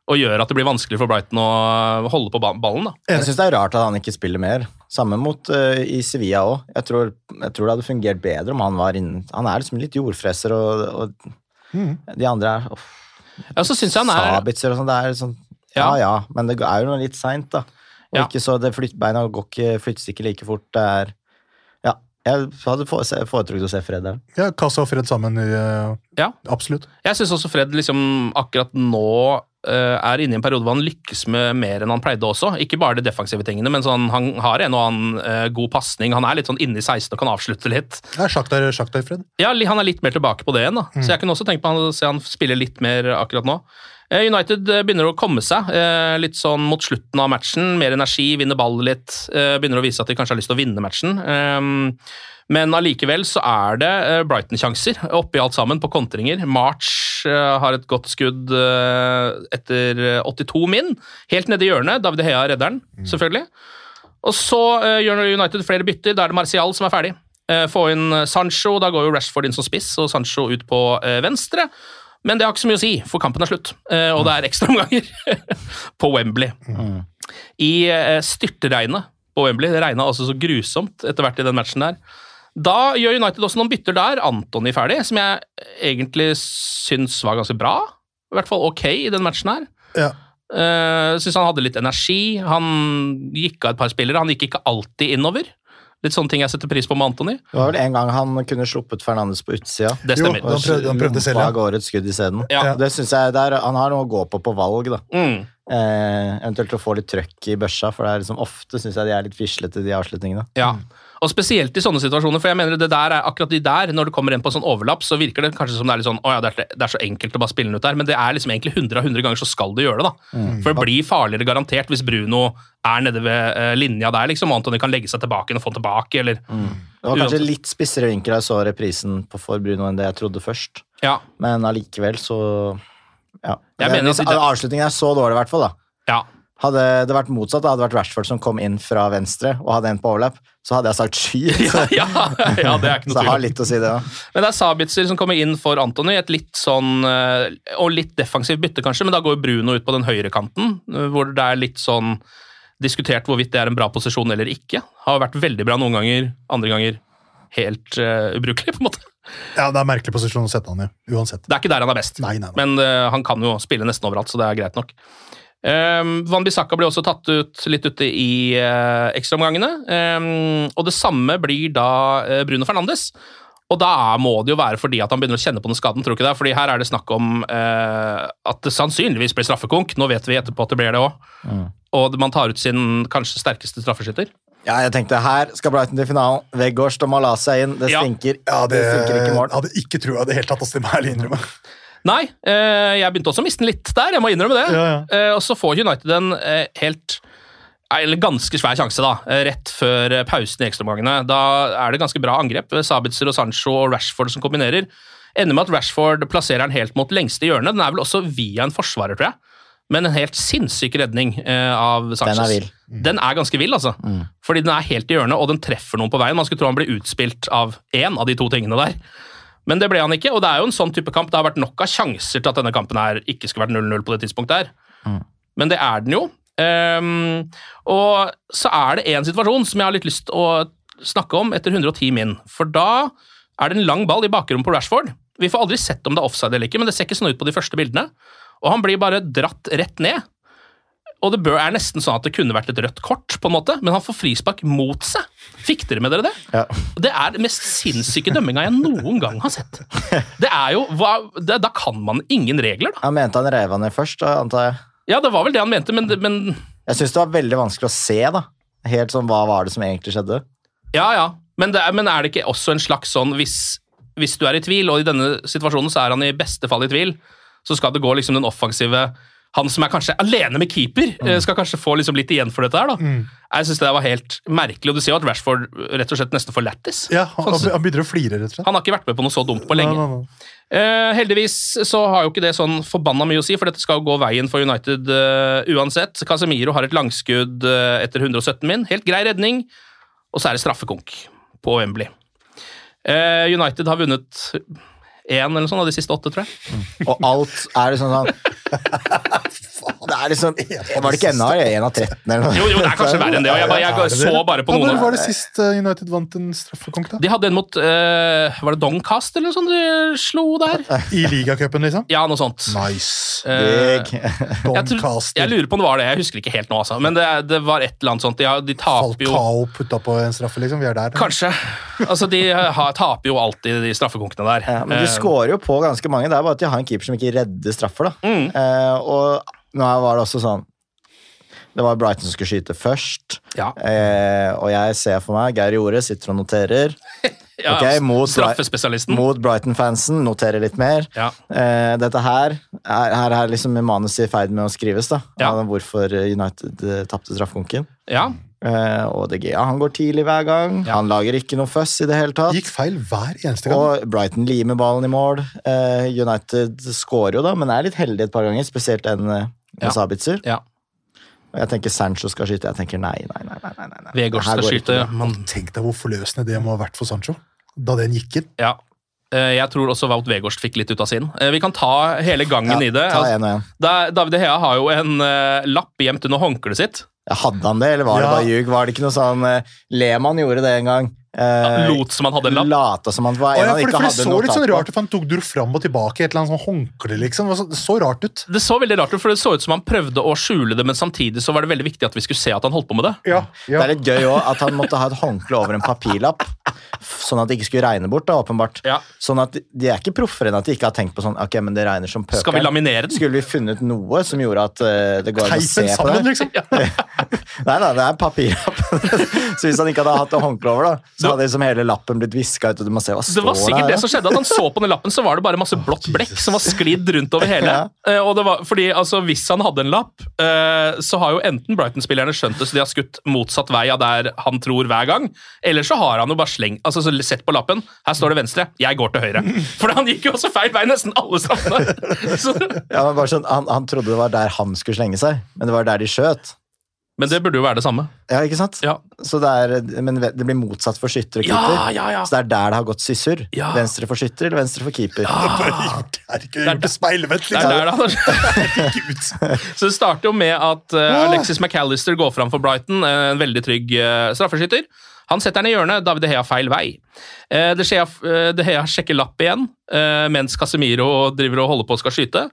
Og gjør at det blir vanskelig for Brighton å holde på ballen. da. Jeg syns det er rart at han ikke spiller mer. Samme mot uh, i Sevilla òg. Jeg, tror- jeg tror det hadde fungert bedre om han var inne Han er liksom litt jordfreser, og, og Mm. de andre er oh, Ja, så synes jeg han er Sabitzer og sånn. Det er sånn ja. Ja. ja, men det er jo noe litt seint, da. Og Ja. ikke så det flytt, Beina går ikke, flyttes ikke like fort. Det er. Jeg hadde fore- foretrukket å se Fred der. Ja, Kassa og Fred sammen. Uh, Ja. Absolutt. Jeg syns også Fred liksom akkurat nå eh, er inne i en periode hvor han lykkes med mer enn han pleide også. Ikke bare de defensive tingene, men sånn, han har en og annen eh, god pasning. Han er litt sånn inne i 16 og kan avslutte litt. Det er Shakhtar, Shakhtar Fred. Ja, Han er litt mer tilbake på det igjen. da. Mm. Så jeg kunne også tenkt på å se han spiller litt mer akkurat nå. Eh, United eh, begynner å komme seg eh, litt sånn mot slutten av matchen. Mer energi, vinner ball litt. Begynner å vise at de kanskje har lyst til å vinne matchen. Ehm, Men allikevel så er det Brighton-sjanser oppi alt sammen på kontringer. March har et godt skudd etter eh, 82 min. Helt nede i hjørnet. David Hea redder den, selvfølgelig. Og så gjør United flere bytter. Da er det Martial som er ferdig. Få inn Sancho. Da går jo Rashford inn som spiss, og Sancho ut på venstre. Men det har ikke så mye å si, for kampen er slutt. Eh, og det er ekstraomganger på Wembley. I styrteregnet styrtregnet på Wembley. Det regna altså så grusomt etter hvert i den matchen der. Da gjør United også noen bytter der. Antony ferdig, som jeg egentlig syns var ganske bra. I hvert fall ok i den matchen her. Ja. Uh, syns han hadde litt energi. Han gikk av et par spillere. Han gikk ikke alltid innover. Litt sånne ting jeg setter pris på med Antony. Det var vel en gang han kunne sluppet Fernandes på utsida. Det stemmer. Jo, han prøvde- han prøvde selv, ja. Et skudd isteden. Ja. Det synes jeg der, Han har noe å gå på på valg, da. Mm. Eh, eventuelt å få litt trøkk i børsa, for det er liksom ofte syns jeg de er litt fislete, de avslutningene. Ja. Og spesielt i sånne situasjoner, for jeg mener det der er akkurat de der, når det kommer en på en sånn overlapp, så virker det kanskje som det er litt sånn å ja, det er, det er så enkelt å bare spille den ut der, men det er liksom egentlig 100 av 100 ganger så skal du gjøre det, da. Mm. For det blir farligere garantert hvis Bruno er nede ved eh, linja der, liksom, og Antony kan legge seg tilbake og få den tilbake, eller Mm. Det var kanskje litt spissere vinkel jeg så reprisen på for Bruno enn det jeg trodde først. Ja. Men allikevel så Ja. Jeg mener at det- avslutningen er så dårlig, i hvert fall, da. Ja. Hadde det vært motsatt, hadde det vært Rashford som kom inn fra venstre og hadde en på overlapp, så hadde jeg sagt skyt. ja, ja, det er ikke noe så jeg har litt å si, det òg. Men det er Sabitzer som kommer inn for Antony, et litt sånn eh, Og litt defensivt bytte, kanskje, men da går Bruno ut på den høyre kanten, eh, hvor det er litt sånn diskutert hvorvidt det er en bra posisjon eller ikke. Har vært veldig bra noen ganger, andre ganger helt uh, ubrukelig, på en måte. Ja, det er merkelig posisjon å sette han i, uansett. Det er ikke der han er best, Nei, nei, nei. men uh, han kan jo spille nesten overalt, så det er greit nok. Um, Van Bissaka blir også tatt ut litt ute i uh, ekstraomgangene. Um, og det samme blir da eh, Bruno Fernandes. Og da må det jo være fordi at han begynner å kjenne på den skaden, tror du ikke det? Fordi her er det snakk om uh, at det sannsynligvis blir straffekonk. Nå vet vi etterpå at det blir det òg. Mm. Og man tar ut sin kanskje sterkeste straffeskytter. Ja, jeg tenkte her skal Brighton til finalen. Veggård og la seg inn. Det stinker. Ja, det, det stinker ikke mål. hadde ikke trua i det hele tatt, å det må jeg ærlig innrømme. Nei, eh, jeg begynte også å miste den litt der, jeg må innrømme det. Ja, ja. Eh, og så får United en eh, helt eller ganske svær sjanse, da, rett før pausen i ekstraomgangene. Da er det ganske bra angrep. Sabitzer og Sancho og Rashford som kombinerer. Ender med at Rashford plasserer den helt mot lengste hjørne. Den er vel også via en forsvarer, tror jeg. Men en helt sinnssyk redning eh, av Sanchez. Den er vill. Den er ganske vill, altså. Fordi den er helt i hjørnet, og den treffer noen på veien. Man skulle tro han ble utspilt av én av de to tingene der. Men det ble han ikke, og det er jo en sånn type kamp. Det har vært nok av sjanser til at denne kampen her ikke skulle vært 0-0 på det tidspunktet her. Men det er den jo. Um, og så er det én situasjon som jeg har litt lyst til å snakke om etter 110 min. For da er det en lang ball i bakrommet på Rashford. Vi får aldri sett om det er offside eller ikke, men det ser ikke sånn ut på de første bildene. Og han blir bare dratt rett ned. Og det bør, er nesten sånn at det kunne vært et rødt kort, på en måte, men han får frispark mot seg. Fikk dere med dere det? Ja. Det er den mest sinnssyke dømminga jeg noen gang har sett. Det er jo, hva, det, Da kan man ingen regler, da. Han mente han reiv han ned først, antar jeg. Ja, det var vel det han mente, men, men Jeg syns det var veldig vanskelig å se, da. Helt sånn, Hva var det som egentlig skjedde? Ja, ja. Men, det men er det ikke også en slags sånn hvis, hvis du er i tvil, og i denne situasjonen så er han i beste fall i tvil, så skal det gå liksom den offensive Han som er kanskje alene med keeper, eh, skal kanskje få liksom litt igjen for dette her, da. Jeg synes det var helt merkelig, og du ser jo at Rashford rett og slett nesten får lættis. Ja, han, han begynner å flire, rett og slett. Han har ikke vært med på noe så dumt på lenge. Nei, nei, nei. Eh, heldigvis så har jo ikke det sånn forbanna mye å si, for dette skal jo gå veien for United uh, uansett. Casemiro har et langskudd uh, etter 117 min. Helt grei redning. Og så er det straffekonk på Wembley. Eh, United har vunnet én eller sånt av de siste åtte, tror jeg. Og alt er liksom sånn Det er liksom Var det ikke ennå en av 13 eller noe? Jo, jo, det er kanskje verre enn det. Og jeg, bare, jeg så bare på noen Når var det sist eh, United vant en straffekonk, da? De hadde en mot uh, Var det Doncast eller noe sånt de slo der? I ligacupen, liksom? Ja, noe sånt. Nice. Uh, jeg, tror, jeg lurer på om det var det. Jeg husker ikke helt nå, altså. Men det, det var et eller annet sånt. De, de taper jo Falcao putta på en straffe, liksom. Vi er der. Kanskje. Altså, De har, taper jo alltid de straffekonkene der. Ja, men de skårer jo på ganske mange. Det er bare at de har en keeper som ikke redder straffer. da. Mm. Uh, og nå var det også sånn Det var Brighton som skulle skyte først. Ja. Eh, og jeg ser for meg Geir Jore sitter og noterer. ja, okay, mot, straffespesialisten. mot Brighton-fansen. Noterer litt mer. Ja. Eh, dette her er, her er liksom manuset i ferd med å skrives. da. Ja. Av Hvorfor United uh, tapte straffekonken. Ja. Eh, og De Gea han går tidlig hver gang. Ja. Han lager ikke noe fuss i det hele tatt. Gikk feil hver eneste gang. Og Brighton limer ballen i mål. Eh, United scorer jo, da, men er litt heldig et par ganger, spesielt en uh, Ja. Sabitzer. Ja. Og jeg tenker Sancho skal skyte. Jeg tenker nei, nei, nei. nei, nei, nei. Vegårs skal skyte. Man, Tenk deg hvor forløsende det må ha vært for Sancho. Da den gikk inn. ja. Eh, Jeg tror også Wout Vegårst fikk litt ut av sin. Eh, Vi kan ta hele gangen i det. ta en og en. Da- David Hea har jo en eh, lapp gjemt under håndkleet sitt. Hadde han det, eller var det bare ljug? Var det ikke noe sånn eh, Lehmann gjorde det en gang. Eh, Lot som han hadde lapp. Lata som han var en ja, for, ikke for det hadde så litt sånn rart ut, for han tok dur fram og tilbake i et eller annet sånn håndkle, liksom. Det så- Det så rart ut. Det så veldig rart ut, for det så ut som han prøvde å skjule det, men samtidig så var det veldig viktig at vi skulle se at han holdt på med det. Ja, Det er litt gøy òg at han måtte ha et håndkle over en papirlapp, sånn at det ikke skulle regne bort. da, åpenbart. Ja. Sånn at De er ikke proffere enn at de ikke har tenkt på sånn ok, men det regner som pøker. Skal vi laminere den? Skulle vi funnet noe som gjorde at uh, det går an å se sammen, på det? liksom. Nei, da, det er papirlapp. så hvis han ikke hadde hatt et håndkle over, da, så hadde liksom hele lappen blitt viska ut, og du må se hva står Det var sikkert der. det som skjedde, at han så på den lappen, så var det bare masse blått blekk som var sklidd rundt over hele. Ja. Eh, og det var, fordi altså, Hvis han hadde en lapp, eh, så har jo enten Brighton-spillerne skjønt det, så de har skutt motsatt vei av der han tror hver gang, eller så har han jo bare slengt altså, så Sett på lappen, her står det venstre, jeg går til høyre. For han gikk jo også feil vei nesten alle straffene. Ja, men bare sånn, han, han trodde det var der han skulle slenge seg, men det var der de skjøt. Men det burde jo være det samme. Ja, ikke sant? Ja. Så det er, men det blir motsatt for skytter og keeper. ja, ja. Så det er der det har gått sissur. Ja. Venstre for skytter eller venstre for keeper. Herregud, gjort det speilvendt, Det er liksom. der da. Så det starter jo med at uh, Alexis McAllister går fram for Brighton, eh, en veldig trygg uh, straffeskytter. Han setter den i hjørnet, David De Hea feil vei. Eh, De De Gea sjekker lapp igjen, eh, mens Casemiro driver og holder på og skal skyte.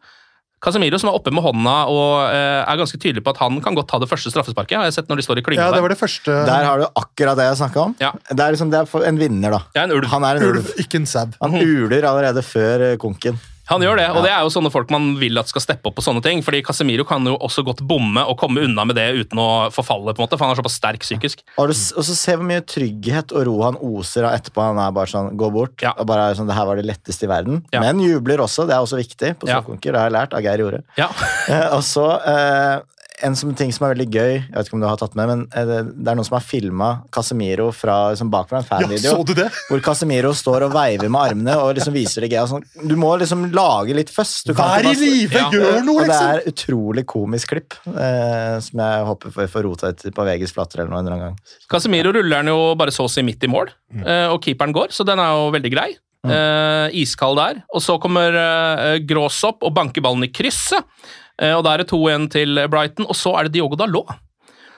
Casemiro som er oppe med hånda og eh, er ganske tydelig på at han kan godt ta det første straffesparket. har jeg sett når de står i klynga Ja, det var det første. Der har du akkurat det jeg snakka om. Ja. Det er liksom det er en vinner, da. Ja, en ulv. Han er en ulv. Ulv, ikke en sab. Han uler allerede før eh, konken. Han gjør det, og det er jo sånne folk man vil at skal steppe opp på sånne ting. fordi Casemiro kan jo også godt bomme og komme unna med det uten å forfalle, på en måte, for han er såpass sterk psykisk. Og, så se hvor mye trygghet og ro han oser av etterpå. Han er bare sånn, gå bort. Ja. og bare er sånn, Det her var det letteste i verden. Ja. Men jubler også. Det er også viktig på Ja. Det har jeg lært av Geir Jorde. Ja. Eh, og så eh, en som, ting som er veldig gøy, jeg vet ikke om du har tatt med, men eh, det, det er noen som har filma Casemiro fra, liksom, bakfra en Ja, fanvideo. så du det? Hvor Casemiro står og veiver med armene og liksom viser det gøy. Sånn. Du må liksom lage litt føss. Du Vær i live, Ja. gjør noe, Og det liksom! er utrolig komisk klipp, eh, som jeg håper får- får rota etter på VGs flater eller noe en eller annen gang. Casemiro ruller den jo bare så å si midt i mål, eh, og keeperen går, så den er jo veldig grei. Eh, iskald der. Og så kommer uh, Grås opp og banker ballen i krysset. Eh, og Da er det 2-1 til Brighton, og så er det Diogo Dalot.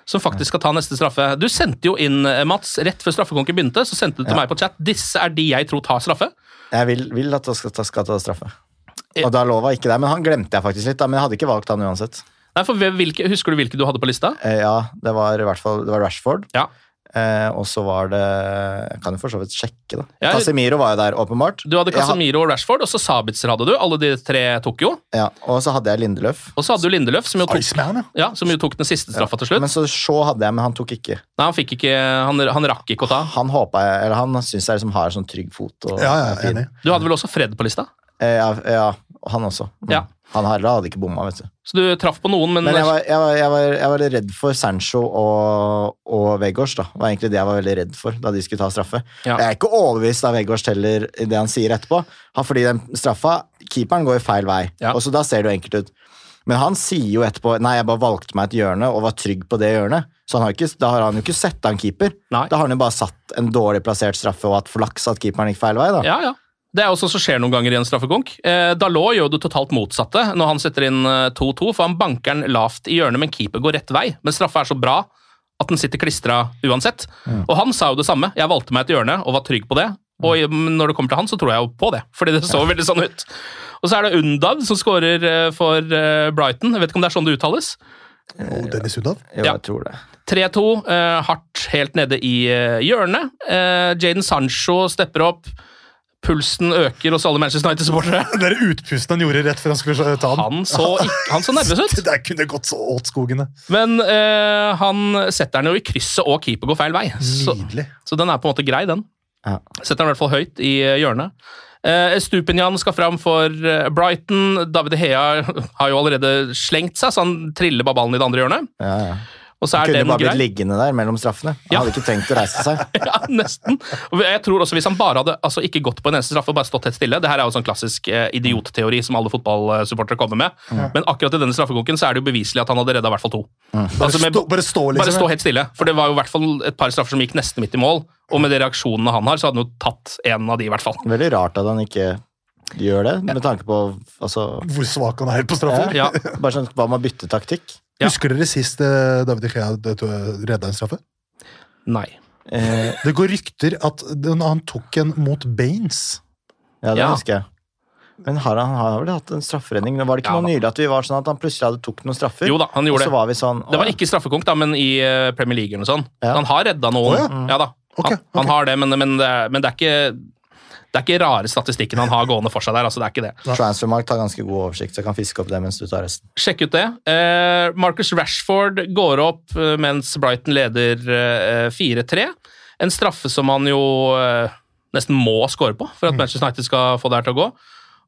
Som faktisk skal ta neste straffe. Du sendte jo inn, eh, Mats, rett før straffekonken begynte, så sendte du til Ja. meg på chat disse er de jeg tror tar straffe. Jeg vil, vil at han skal, skal ta straffe. Og da lova ikke det, men han glemte jeg faktisk litt. da, Men jeg hadde ikke valgt han uansett. Nei, for hvilke, Husker du hvilke du hadde på lista? Eh, ja, det var i hvert fall det var Rashford. Ja. Eh, og så var det Jeg kan jo for så vidt sjekke, da. Ja, Casemiro var jo der, åpenbart. Du hadde Casemiro og Rashford, og så Sabitzer hadde du. Alle de tre tok jo. Ja, og så hadde jeg Lindeløf. Og så hadde du Lindeløf, som jo tok, Iceman, ja. ja, som jo tok den siste straffa til slutt. Men så Shaw hadde jeg, men han tok ikke. Nei, han fikk ikke Han, han rakk ikke å ta. Han håpa jeg, eller han syns jeg liksom har sånn trygg fot. Og, Ja, ja, enig. Du hadde vel også Fred på lista? Eh, ja, ja, han også. Mm. Ja. Han Harald hadde ikke bomma, vet du. Så du traff på noen, men, Men jeg var, jeg, var, jeg, var, jeg var veldig redd for Sancho og, og Vegårs. da. Det var egentlig det jeg var veldig redd for da de skulle ta straffe. Ja. Jeg er ikke overbevist av Vegårs heller i det han sier etterpå. Han, fordi den straffa Keeperen går feil vei, Ja. og så da ser det jo enkelt ut. Men han sier jo etterpå Nei, jeg bare valgte meg et hjørne og var trygg på det hjørnet. Så han har ikke, da har han jo ikke sett han keeper. Nei. Da har han jo bare satt en dårlig plassert straffe og hatt flaks at keeperen gikk feil vei. da. Ja, ja. Det er også som skjer noen ganger i en straffekonk. Eh, Dalot gjør det totalt motsatte når han setter inn eh, 2-2, for han banker den lavt i hjørnet, men keeper går rett vei. Men straffa er så bra at den sitter klistra uansett. Og han sa jo det samme. Jeg valgte meg et hjørne og var trygg på det. Og når det kommer til han, så tror jeg jo på det, fordi det så veldig sånn ut. Og så er det Undav som skårer eh, for eh, Brighton. Jeg vet ikke om det er sånn det uttales. Oh, Dennis Undav. Jo, Ja. jeg tror det. 3-2, eh, hardt helt nede i eh, hjørnet. Eh, Jaden Sancho stepper opp. Pulsen øker hos alle Manchester United-supportere. Den er utpusten han gjorde rett før han skulle ta den. Han så, ikke, han så nervøs ut. Det kunne gått så åt skogene. Men eh, han setter den jo i krysset, og keeper går feil vei. Så, så den er på en måte grei, den. Ja. Setter den i hvert fall høyt i eh, hjørnet. Eh, Stupinjan skal fram for eh, Brighton. David Hea har jo allerede slengt seg, så han triller bare ballen i det andre hjørnet. Ja, ja. Og så er kunne den bare blitt liggende der mellom straffene. Han Ja. hadde ikke trengt å reise seg. Ja, nesten. Og jeg tror også Hvis han bare hadde altså ikke gått på en eneste straffe og bare stått helt stille Det her er jo sånn klassisk eh, idiotteori som alle fotballsupportere kommer med. Men akkurat i denne straffekonken så er det jo beviselig at han hadde redda i hvert fall to. Bare, Altså med- stå, bare stå, liksom. Bare stå helt stille. For det var jo i hvert fall et par straffer som gikk nesten midt i mål. Og med de reaksjonene han har, så hadde han jo tatt en av de, i hvert fall. Veldig rart at han ikke gjør det, med tanke på altså, Hvor svak han er på straffer. Ja. Bare sånn, Hva med å bytte taktikk? Ja. Husker dere sist eh, David De Gea redda en straffe? Nei. Eh, Det går rykter at den, han tok en mot Baines. ja, det Ja. husker jeg. Men har han, han har vel hatt en strafferedning? Var det ikke Ja, noe da. nylig at vi var sånn at han plutselig hadde tok noen straffer? Jo da, han Og gjorde så det. var vi sånn Det var ikke straffekonk, da, men i eh, Premier League eller noe sånt. Ja. Han har redda noen. Å, ja. da. Ok, han, han har det, men, men, det, men det er ikke det er ikke rare statistikken han har gående for seg der. altså det er ikke det. Transfermarkt har ganske god oversikt, så jeg kan fiske opp det mens du tar resten. Sjekk ut det. Eh, Marcus Rashford går opp eh, mens Brighton leder eh, 4-3. En straffe som han jo eh, nesten må score på for at Manchester United skal få det her til å gå.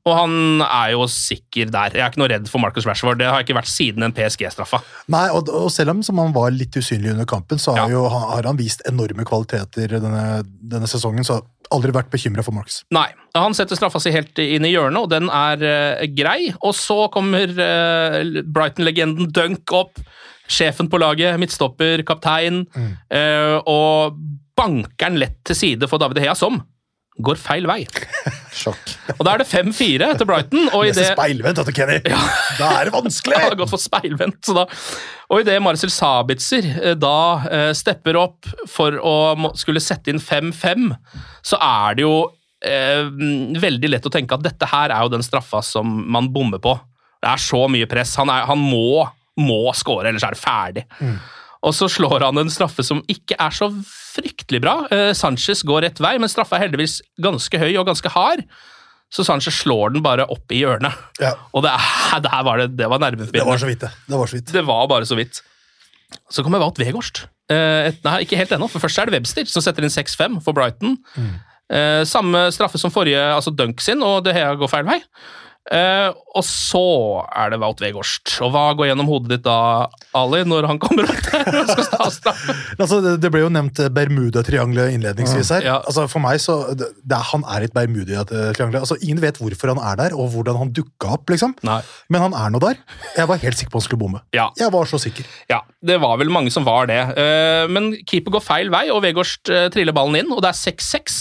Og han er jo sikker der. Jeg er ikke noe redd for Marcus Rashford. Det har jeg ikke vært siden den PSG-straffa. Nei, og, og selv om som han var litt usynlig under kampen, så har, Ja. jo, han, har han vist enorme kvaliteter denne, denne sesongen. Så aldri vært bekymra for Marks. Nei, han setter straffa si helt inn i hjørnet, og den er uh, grei. Og så kommer uh, Brighton-legenden Dunk opp. Sjefen på laget, midtstopper, kaptein, eh, og banker den lett til side for David Hea, som går feil vei. Sjokk. Og da er det 5-4 til Brighton, og i det speilvendt, vet du, Kenny! Da er det vanskelig! Det har gått for speilvendt. Så da. Og idet Marcel Sabitzer eh, da eh, stepper opp for å skulle sette inn 5-5, så er det jo eh, veldig lett å tenke at dette her er jo den straffa som man bommer på. Det er så mye press. Han, er, han må, må score, ellers er det ferdig. Og så slår han en straffe som ikke er så fryktelig bra. Eh, Sanchez går rett vei, men straffa er heldigvis ganske høy og ganske hard. Så Sanchez slår den bare opp i hjørnet. Ja, Og det, er, det her var det, det var det var så vidt, det. Det var så vidt. Det var bare så vidt. Så kommer Wout Weghorst. Eh, et- nei, ikke helt ennå, for først er det Webster som setter inn 6-5 for Brighton. Eh, samme straffe som forrige, altså Dunk sin, og De Hea går feil vei. Eh, og så er det Wout Weghorst. Og hva går gjennom hodet ditt da, Ali, når han kommer opp der og skal ta straff? Altså, det, det ble jo nevnt eh, Bermuda-triangelet innledningsvis her. Ja. Altså, for meg så, det, Han er et Bermuda-triangel. Altså, ingen vet hvorfor han er der, og hvordan han dukka opp. liksom. Nei. Men han er nå der. Jeg var helt sikker på han skulle bomme. Ja. Jeg var så sikker. Ja, det var vel mange som var det. Uh, Men keeper går feil vei, og Vegårst uh, triller ballen inn, og det er 6-6.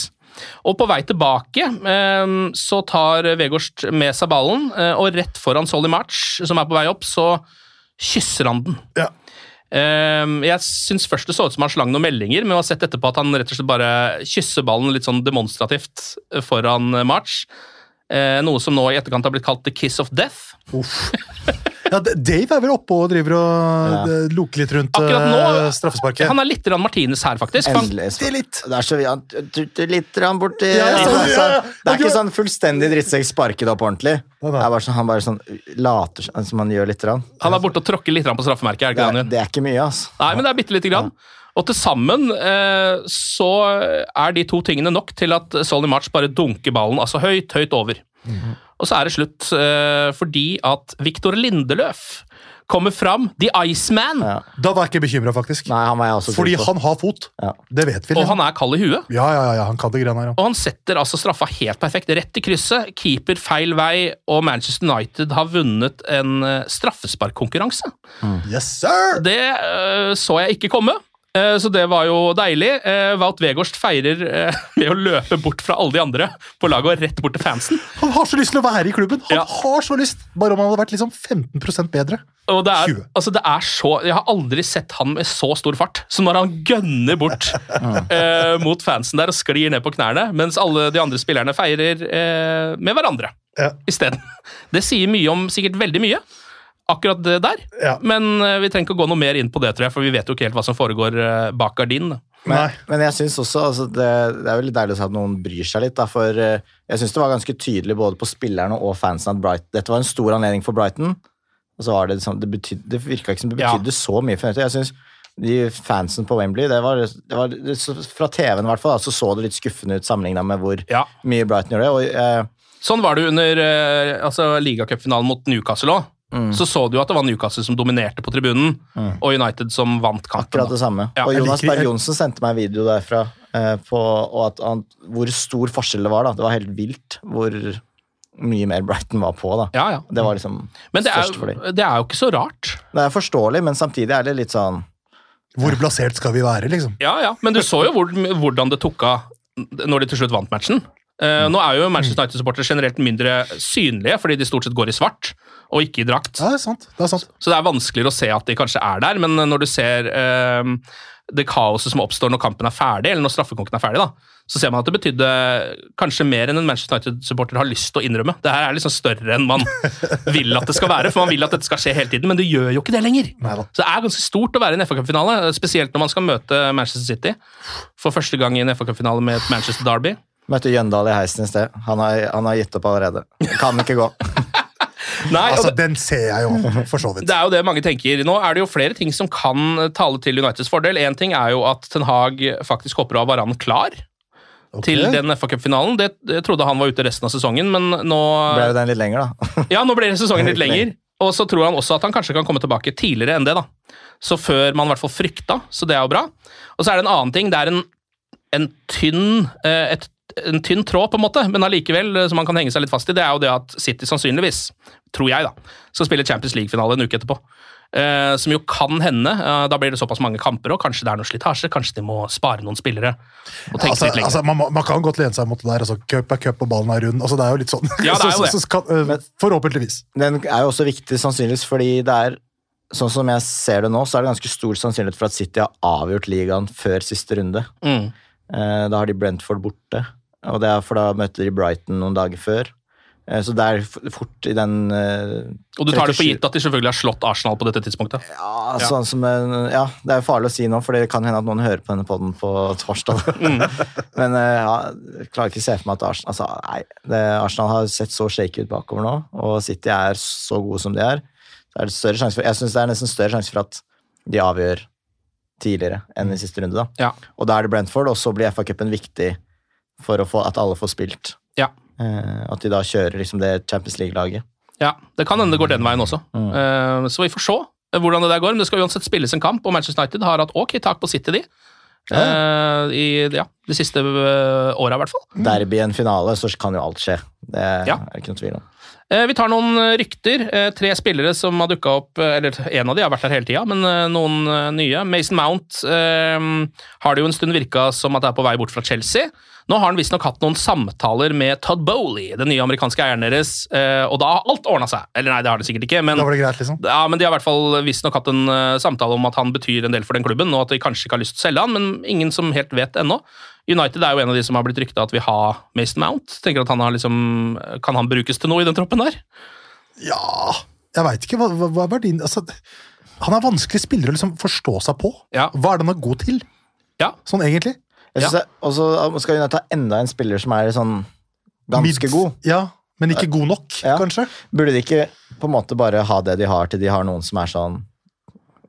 Og på vei tilbake eh, så tar Vegårst med seg ballen, eh, og rett foran Solly March, som er på vei opp, så kysser han den. Ja. Eh, Jeg syns først det så ut som han slang noen meldinger, men jeg har sett etterpå at han rett og slett bare kysser ballen litt sånn demonstrativt foran March. Noe som nå i etterkant har blitt kalt the kiss of death. Ja, Dave er vel oppe og driver og Ja. eh, loker litt rundt Akkurat nå eh, straffesparket. Han er litt Martinez her, faktisk. han-. Det er litt. Det er så han tuter litt grann borti Ja, ja, altså, ja, ja. Det er ikke sånn fullstendig drittsekk sparket opp ordentlig. Det er bare sånn, Han bare sånn later som- som han gjør litt. Rann. Han er borte og tråkker litt rann på straffemerket. er det Det, ikke det er, det er ikke mye, altså. Nei, men det er bitte lite grann. Og til sammen eh, så er de to tingene nok til at Solny March bare dunker ballen altså høyt, høyt over. Og så er det slutt eh, fordi at Viktor Lindeløf kommer fram, The Iceman, Ja. Da var jeg ikke bekymra, faktisk. Nei, han var jeg også Fordi han har fot. Ja. Det vet vi. og han er kald i huet. Ja, ja, ja, ja, han kan det greiene her. han. Og han setter altså straffa helt perfekt, rett i krysset. Keeper feil vei, og Manchester United har vunnet en straffesparkkonkurranse. Mm. Yes, sir! Det uh, så jeg ikke komme. Eh, Så det var jo deilig. Eh, Wout Weghorst feirer ved å løpe bort fra alle de andre på laget og rett bort til fansen. Han har så lyst til å være i klubben! Han Ja. har så lyst! Bare om han hadde vært liksom 15 bedre. Og det er, altså det er så, Jeg har aldri sett han med så stor fart som når han gønner bort eh, mot fansen der og sklir ned på knærne, mens alle de andre spillerne feirer eh, med hverandre Ja. isteden. Det sier mye om sikkert veldig mye, akkurat det der. Ja. Men eh, vi trenger ikke å gå noe mer inn på det, tror jeg, for vi vet jo ikke helt hva som foregår eh, bak gardinen. Men, men jeg synes også altså, det, det er veldig deilig å se at noen bryr seg litt. Da, for eh, jeg syns det var ganske tydelig både på spillerne og fansen at Brighton, dette var en stor anledning for Brighton. Og så var det, liksom, det, betyd, det virka ikke som det Ja. betydde så mye for United. Jeg synes de fansen på Wembley det var, det var, det, Fra TV-en i hvert fall, da, så så det litt skuffende ut sammenligna med hvor Ja. mye Brighton gjorde. Og, eh, Sånn var det under eh, altså, ligacupfinalen mot Newcastle òg. Mm. Så så du at det var Newcastle som dominerte på tribunen, og United som vant kampen. akkurat det samme. Ja, og Jonas Berg Johnsen sendte meg en video derfra eh, på og at han, hvor stor forskjell det var. da. Det var helt vilt hvor mye mer Brighton var på. da. Ja, ja. Det var liksom Men det størst for er, dem. det er jo ikke så rart. Det er forståelig, men samtidig er det litt sånn Hvor plassert skal vi være, liksom? Ja, ja, Men du så jo hvor, hvordan det tok av når de til slutt vant matchen. Eh, nå er jo Manchester United-supportere generelt mindre synlige, fordi de stort sett går i svart og ikke i drakt. Ja, det er sant. Det er sant. Så det er vanskeligere å se at de kanskje er der, men når du ser uh, det kaoset som oppstår når kampen er ferdig, eller når straffekonken er ferdig, da, så ser man at det betydde kanskje mer enn en Manchester United-supporter har lyst til å innrømme. Det her er liksom større enn man vil at det skal være, for man vil at dette skal skje hele tiden, men det gjør jo ikke det lenger. Så det er ganske stort å være i en FA-cupfinale, spesielt når man skal møte Manchester City for første gang i en FA-cupfinale med et Manchester Derby. Møtte Jøndal i heisen i sted. Han har, han har gitt opp allerede. Kan ikke gå. Nei, Altså, det, Den ser jeg jo, for så vidt. det er jo det mange tenker. Nå er det jo flere ting som kan tale til Uniteds fordel. Én ting er jo at Ten Hag faktisk å ha Varan klar Okay. til den FA-cupfinalen. Det, det trodde han var ute resten av sesongen, men nå Ble jo den litt lenger, da. Ja, nå blir sesongen litt lenger. Og så tror han også at han kanskje kan komme tilbake tidligere enn det. da. Så før man i hvert fall frykta, så det er jo bra. Og så er det en annen ting. Det er en, en tynn eh, et, en tynn tråd, på en måte, men allikevel eh, som man kan henge seg litt fast i, det er jo det at City sannsynligvis, tror jeg, da, skal spille Champions League-finale en uke etterpå. Eh, som jo kan hende. Eh, da blir det såpass mange kamper, og kanskje det er noe slitasje. Kanskje de må spare noen spillere. og tenke Altså, litt lenger. altså, man, man kan godt lene seg mot det der. Altså, cup er cup, og ballen er rund. Altså, det er jo litt sånn. Ja, det er jo Så- så- så kan- øh, forhåpentligvis. Den er jo også viktig sannsynligvis fordi det er Sånn som jeg ser det nå, så er det ganske stor sannsynlighet for at City har avgjort ligaen før siste runde. Mm. Eh, Da har de Brentford borte, og det er for da møtte de Brighton noen dager før. Eh, Så det er fort i den uh, Og du tar det for gitt at de selvfølgelig har slått Arsenal på dette tidspunktet? Ja, sånn som en, ja, det er farlig å si nå, for det kan hende at noen hører på denne podden på torsdag. Men uh, ja, jeg klarer ikke å se for meg at Arsenal altså, nei, det, Arsenal har sett så shaky ut bakover nå, og City er så gode som de er. Så er det større sjanse for, jeg synes det er nesten større sjanse for at de avgjør tidligere enn i siste runde. da. Ja. Og da er det Brentford, og så blir FA-cupen viktig for å få, at alle får spilt. Ja. Eh, at de da kjører liksom det Champions League-laget. Ja, det kan hende det går den veien også. Eh, så vi får se hvordan det der går. Men det skal uansett spilles en kamp, og Manchester United har hatt ok tak på City, de. Eh, I ja, de siste uh, åra, i hvert fall. Derby en finale, så kan jo alt skje. Det er Ja. ikke noe tvil om. Eh, vi tar noen eh, rykter. Eh, tre spillere som har dukka opp eh, Eller én av de har vært her hele tida, men eh, noen eh, nye. Mason Mount eh, har det jo en stund virka som at det er på vei bort fra Chelsea. Nå har han visstnok hatt noen samtaler med Todd Bowley, den nye amerikanske eieren deres, eh, og da har alt ordna seg. Eller nei, det har det sikkert ikke, men det greit, liksom. Ja, men De har i hvert fall visstnok hatt en eh, samtale om at han betyr en del for den klubben, og at de kanskje ikke har lyst til å selge han, men ingen som helt vet ennå. United er jo en av de som har blitt rykta at vi har Mason Mount. Tenker at han har liksom, Kan han brukes til noe i den troppen der? Ja Jeg veit ikke. Hva, hva, hva er din altså, Han er vanskelig spiller å liksom forstå seg på. Ja. Hva er det han er god til? Ja. Sånn egentlig. Og så skal vi ta enda en spiller som er sånn ganske Mid- god. Ja, men ikke god nok, Ja. kanskje. Burde de ikke på en måte bare ha det de har, til de har noen som er sånn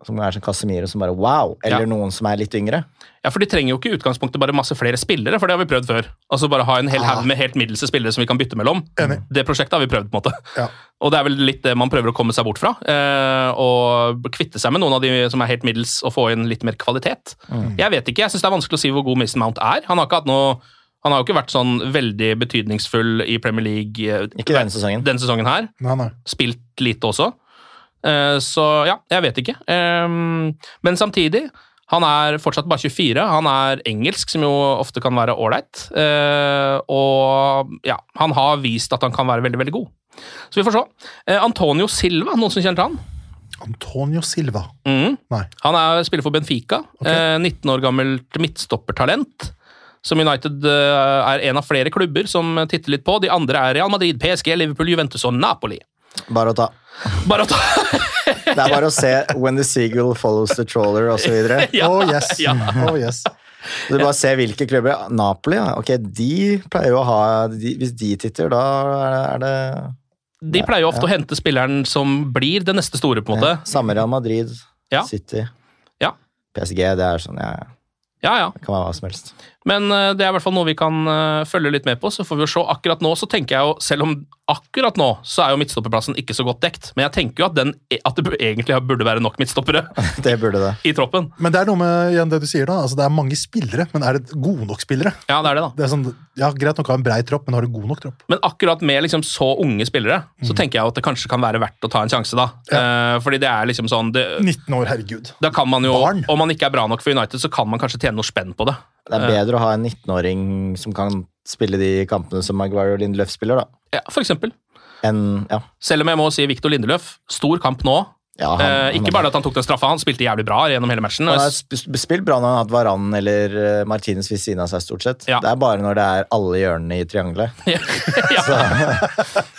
som er som Casemiro som bare wow, eller Ja. noen som er litt yngre? Ja, for De trenger jo ikke i utgangspunktet bare masse flere spillere, for det har vi prøvd før. Altså Bare ha en hel haug med helt middelse spillere som vi kan bytte mellom. Enig. Det prosjektet har vi prøvd. på en måte. Ja. Og det er vel litt det man prøver å komme seg bort fra. Eh, og kvitte seg med noen av de som er helt middels, og få inn litt mer kvalitet. Jeg vet ikke, jeg syns det er vanskelig å si hvor god Mason Mount er. Han har ikke hatt noe han har jo ikke vært sånn veldig betydningsfull i Premier League eh, Ikke denne sesongen. denne sesongen her. Nei, nei. Spilt lite også. Eh, Så ja, jeg vet ikke. Ehm, Men samtidig, han er fortsatt bare 24. Han er engelsk, som jo ofte kan være ålreit. Eh, Og ja, han har vist at han kan være veldig, veldig god. Så vi får se. Eh, Antonio Silva, noen som kjenner til han? Antonio Silva. Mm. Nei. Han er spiller for Benfica. Okay. 19 år gammelt midtstoppertalent. Som United er en av flere klubber som titter litt på. De andre er Real Madrid, PSG, Liverpool, Juventus og Napoli. Bare å ta. Bare å ta Det er bare å se When the Seagull Follows the Trawler osv. Ja, oh yes. ja. Oh, yes. Du bare ser hvilke klubber. Napoli, ja. ok, de pleier jo å ha de, Hvis de titter, da er det De pleier jo ofte å hente spilleren som blir det neste store, på en måte. ja, Samme Real Madrid, Ja. City, Ja, PSG. Det er sånn, ja, ja. ja. ja. Det kan være hva som helst. Men eh, det er i hvert fall noe vi kan eh, følge litt med på, så får vi jo se. Akkurat nå så tenker jeg jo, selv om akkurat nå så er jo midtstopperplassen ikke så godt dekt, men jeg tenker jo at, den, at det egentlig burde være nok midtstoppere Det burde det. i troppen. Men det er noe med igjen det du sier da, altså det er mange spillere, men er det gode nok spillere? Ja, det er det, da. Det er sånn, ja, Greit nok å ha en brei tropp, men har du god nok tropp? Men akkurat med liksom så unge spillere, så tenker jeg jo at det kanskje kan være verdt å ta en sjanse, da. Eh, fordi det er liksom sånn det, 19 år, herregud. Da kan man jo, Barn. om man ikke er bra nok for United, så kan man kanskje tjene noe spenn på det. Det er bedre å ha en 19-åring som kan spille de kampene som Maguire og Lindløf spiller, da. Ja, for eksempel. Enn ja. Selv om jeg må si Victor Lindeløf, stor kamp nå. Ja, han- eh, han ikke er- bare at han tok den straffa, han spilte jævlig bra gjennom hele matchen. Han har sp- spilt bra når han har hatt Varan eller eh, Martinez ved siden av seg, stort sett. Det er bare når det er alle hjørnene i triangelet.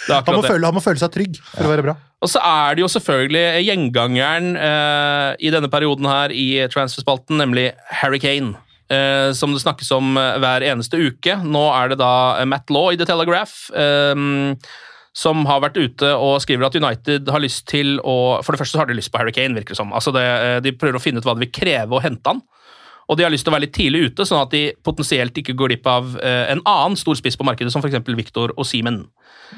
Han må, føle, han må føle seg trygg for å være bra. Og så er det jo selvfølgelig gjengangeren eh, i denne perioden her i transferspalten, nemlig Harry Kane. Eh, som det snakkes om eh, hver eneste uke. Nå er det da eh, Matt Law i The Telegraph. eh, som har vært ute og skriver at United har lyst til å For det første så har de lyst på Harry Kane, virker det som. Altså det, de prøver å finne ut hva det vil kreve å hente han. Og de har lyst til å være litt tidlig ute, sånn at de potensielt ikke går glipp av en annen stor spiss på markedet, som f.eks. Victor Osimhen.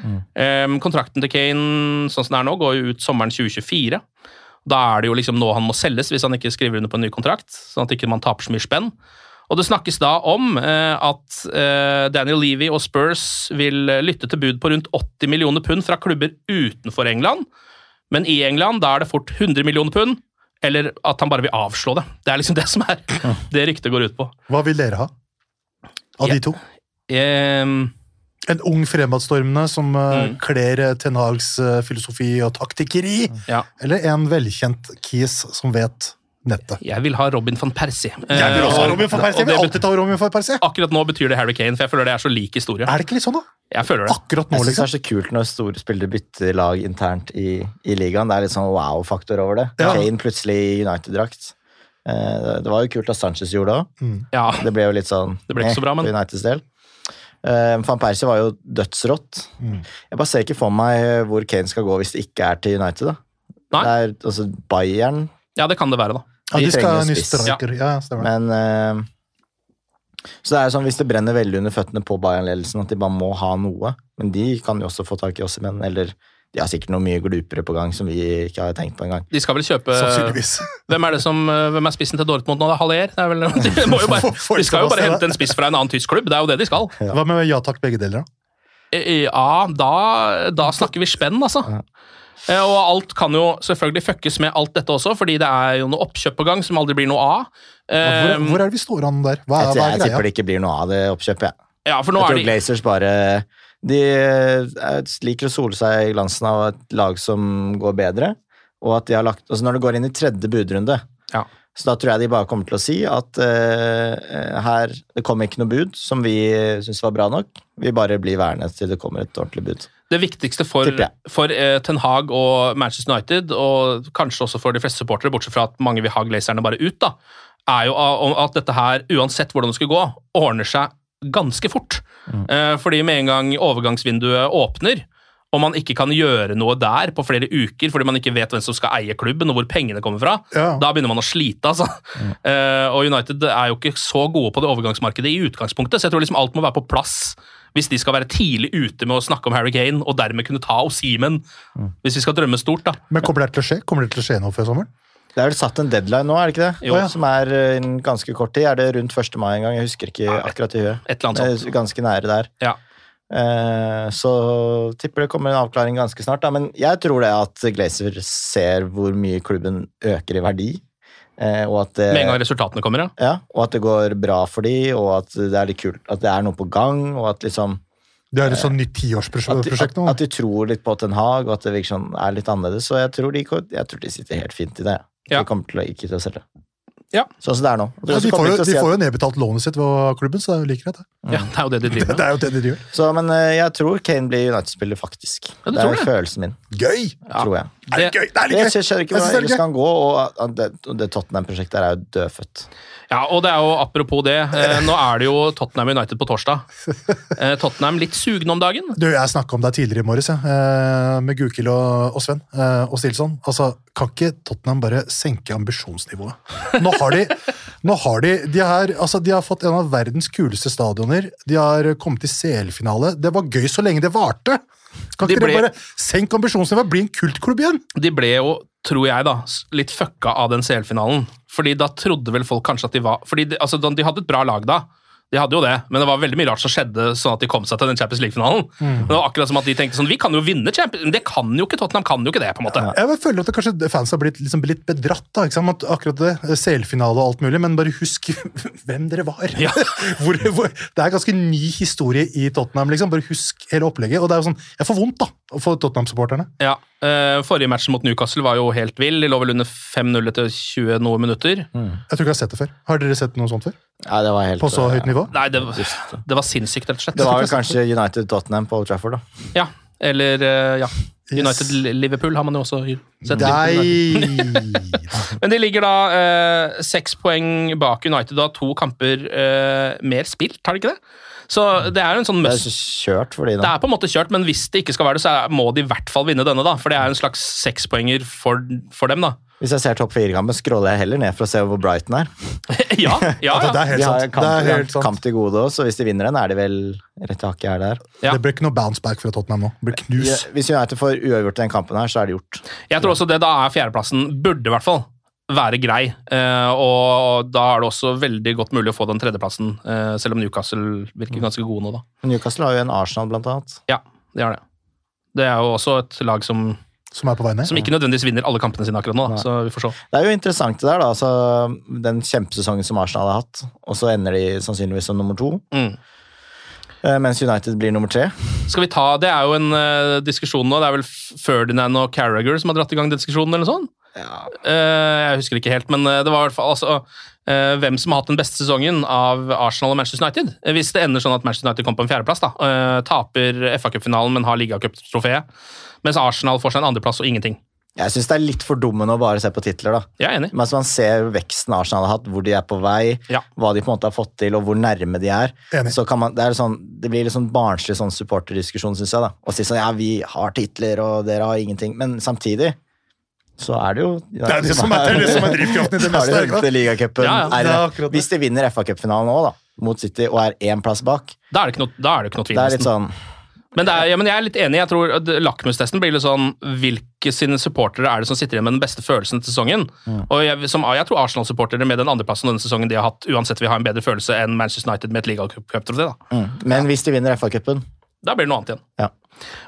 Um, kontrakten til Kane sånn som den er nå, går jo ut sommeren 2024. Da er det jo liksom nå han må selges hvis han ikke skriver under på en ny kontrakt, sånn at ikke man taper så mye spenn. Og Det snakkes da om eh, at eh, Daniel Levy og Spurs vil eh, lytte til bud på rundt 80 millioner pund fra klubber utenfor England, men i England da er det fort 100 millioner pund, eller at han bare vil avslå det. Det er liksom det som er det ryktet går ut på. Hva vil dere ha? Av de to? Ehm, En ung fremadstormende som eh, Mm. kler eh, Ten Hags eh, filosofi og taktikkeri? Ja. Eller en velkjent kis som vet nettet? jeg vil ha Robin van Persie. Jeg vil også ha Robin van Persie! Jeg vil alltid ta Robin van Persie! Akkurat nå betyr det Harry Kane, for jeg føler det er så lik historie. Er det ikke litt sånn, da? Jeg føler det. Akkurat nå, Jeg synes liksom. det er så kult når store spillere bytter lag internt i, i ligaen. Det er litt sånn wow-faktor over det. Ja. Kane plutselig i United-drakt. Eh, Det var jo kult at Sanchez gjorde det òg. Ja, Det ble jo litt sånn Det ble ikke så bra, men- for Uniteds del. Eh, Van Persie var jo dødsrått. Mm. Jeg bare ser ikke for meg hvor Kane skal gå hvis det ikke er til United. da. Nei. Det er altså Bayern ja, det kan det være, da. Ja, De de skal ha en ny striker. Ja, ja. Men uh, Så det er sånn hvis det brenner veldig under føttene på Bayern-ledelsen, at de bare må ha noe. Men de kan jo også få tak i Ossimen, eller de har sikkert noe mye glupere på gang som vi ikke har tenkt på engang. De skal vel kjøpe. Hvem er det som, eh, hvem er spissen til Dortmund nå? Det er Haller? Det er vel, de, må jo bare, de skal jo bare hente en spiss fra en annen tysk klubb. Det er jo det de skal. Hva med ja takk, begge deler, da? Ja, da, da snakker vi spenn, altså. Eh, Og alt kan jo selvfølgelig fuckes med alt dette også, fordi det er jo noe oppkjøp på gang som aldri blir noe av. Ja, Hvor, Eh, hvor er det vi står an der? Hva, Jeg, hva jeg er tipper det ikke blir noe av det oppkjøpet. Ja. Ja, for nå Jeg er tror de Glazers bare De eh, liker å sole seg i glansen av et lag som går bedre, og at de har lagt Altså når det går inn i tredje budrunde, Ja. så da tror jeg de bare kommer til å si at uh, her Det kommer ikke noe bud som vi syns var bra nok. Vi bare blir værende til det kommer et ordentlig bud. Det viktigste for, for uh, Ten Hag og Manchester United, og kanskje også for de fleste supportere, bortsett fra at mange vil ha glazerne bare ut, da, er jo at dette her, uansett hvordan det skal gå, ordner seg ganske fort. Eh, fordi med en gang overgangsvinduet åpner, og man ikke kan gjøre noe der på flere uker fordi man ikke vet hvem som skal eie klubben og hvor pengene kommer fra, Ja. da begynner man å slite, altså. Eh, og United er jo ikke så gode på det overgangsmarkedet i utgangspunktet, så jeg tror liksom alt må være på plass hvis de skal være tidlig ute med å snakke om Harry Kane og dermed kunne ta Osimen, hvis vi skal drømme stort, da. Men kommer det til å skje Kommer det til å skje noe før sommeren? Det er vel satt en deadline nå, er det ikke det? Jo. Som er en innen ganske kort tid. Er det rundt 1. mai en gang? Jeg husker ikke akkurat i huet. Et eller annet sånt. ganske nære der. Ja. Eh, Så tipper det kommer en avklaring ganske snart. Da. Men jeg tror det at Glazer ser hvor mye klubben øker i verdi. eh, Og at, det, Med en gang resultatene kommer, ja. ja, og at det går bra for de, og at det er litt kult at det er noe på gang. og at liksom Det er et sånn nytt tiårsprosjekt nå. at de tror litt på Ten Hag, og at det virker sånn, er litt annerledes. Så jeg tror de, jeg tror de sitter helt fint i det. Ja. De kommer til å ikke til å selge. Ja. Sånn som det er nå. Ja, de, får jo, de får jo nedbetalt lånet sitt ved klubben, så det er jo like greit. det. ja. Det er jo det de driver Det med. er jo det de gjør. Så, men eh, jeg tror Kane blir United-spiller, faktisk. Ja, det er det? følelsen min. Gøy! tror jeg. Er det gøy? Det er litt gøy! Jeg skjønner ikke det er ellers kan gå, og det, det Tottenham-prosjektet er jo dødfødt. Ja, og det er jo apropos det, eh, nå er det jo Tottenham United på torsdag. Eh, Tottenham litt sugne om dagen. Du, Jeg snakka om deg tidligere i morges, ja. eh, med Gukild og, og Sven eh, og Stilson. Altså, Kan ikke Tottenham bare senke ambisjonsnivået? Nå har de nå har de, de, har, altså, de har fått en av verdens kuleste stadioner. De har kommet til CL-finale. Det var gøy så lenge det varte! Kan De ikke ble- dere bare senke ambisjonsnivået? Bli en kultklubb igjen! De ble jo, tror jeg, da, litt fucka av den CL-finalen. Fordi da trodde vel folk kanskje at de var Fordi de, altså, de hadde et bra lag da. De hadde jo det, men det var veldig mye rart som skjedde sånn at de kom seg til den Champions League-finalen. Mm. Det var akkurat som at de tenkte sånn Vi kan jo vinne Champions Men det kan jo ikke Tottenham. kan jo ikke det, på en måte. Jeg føler at det kanskje fans har blitt, liksom, blitt bedratt. da, ikke sant? At Akkurat det, CL-finale og alt mulig, men bare husk hvem dere var. Ja. hvor, hvor, det er ganske ny historie i Tottenham. liksom, Bare husk hele opplegget. og det er jo sånn, Jeg får vondt da, For Tottenham-supporterne. Ja. eh, forrige matchen mot Newcastle var jo helt vill. De lå vel under 5-0 etter 20 noe minutter. Jeg tror ikke jeg har sett det før. Har dere sett noe sånt før? Ja, det var helt, På så høyt nivå? Nei, det, det var sinnssykt, rett og slett. Det var vel kanskje United Tottenham på Old Trafford, da. Ja. Eller eh, ja. United Liverpool har man jo også sett. Men de ligger da eh, seks poeng bak United og har to kamper eh, mer spilt, har de ikke det? Så det er jo en sånn Det er kjørt for de Det er på en måte kjørt, men hvis det ikke skal være det, så må de i hvert fall vinne denne, da. For det er en slags sekspoenger for, for dem, da. Hvis jeg ser topp fire-kampen, scroller jeg heller ned for å se hvor Brighton er. ja, ja, ja. Det er helt sant. kamp, Det er de har helt sant. kamp til gode også, så hvis de vinner den, er de vel rett hakket her der. Ja. Det blir ikke noe bounce back fra Tottenham nå. Det blir knus. Ja, Hvis United får uavgjort den kampen her, så er det gjort. Jeg tror også det da er fjerdeplassen, burde i hvert fall være grei. Eh, og da er det også veldig godt mulig å få den tredjeplassen, eh, selv om Newcastle virker ganske gode nå, da. Newcastle har jo en Arsenal, blant annet. Ja, det har det. Det er jo også et lag som, Som er på vei ned. som ikke nødvendigvis vinner alle kampene sine akkurat nå, da, så vi får se. Det er jo interessant det der, da. Altså, den kjempesesongen som Arsenal har hatt, og så ender de sannsynligvis som nummer to. Mm. eh, Mens United blir nummer tre. Skal vi ta, Det er jo en uh, diskusjon nå. Det er vel Ferdinand og Carragher som har dratt i gang den diskusjonen, eller noe sånt? Uh, jeg husker ikke helt, men det var i hvert fall altså, hvem som har hatt den beste sesongen av Arsenal og Manchester United. Eh, Hvis det ender sånn at Manchester United kommer på en fjerdeplass, da, eh, taper FA-cupfinalen, men har ligacuptrofeet, mens Arsenal får seg en andreplass og ingenting. Jeg syns det er litt for dumme å bare se på titler, da. Jeg er enig. Mens man ser veksten Arsenal har hatt, hvor de er på vei, Ja. hva de på en måte har fått til, og hvor nærme de er. Enig. Så kan man, det, er sånn, det blir litt sånn barnslig sånn supporterdiskusjon, syns jeg. da. Å si sånn ja, vi har titler, og dere har ingenting. Men samtidig så er det jo Det er det som er, det er, som er drivkraften i det meste. de det ligacupen. Ja, ja. Er Det er det- det. Hvis de vinner FA-cupfinalen nå, da, mot City, og er én plass bak, Da er det ikke noe, da ikke noe tvil. det er litt sånn Men, det er, ja, men jeg er litt enig. jeg tror Lakmustesten blir litt sånn Hvilke sine supportere er det som sitter igjen med den beste følelsen til sesongen? Og jeg, som, jeg tror Arsenal-supportere med den andreplassen denne sesongen de har hatt, uansett vil ha en bedre følelse enn Manchester United med et ligacuptrofé. cup. Mm. Men hvis de vinner FA-cupen Da blir det noe annet igjen. Ja.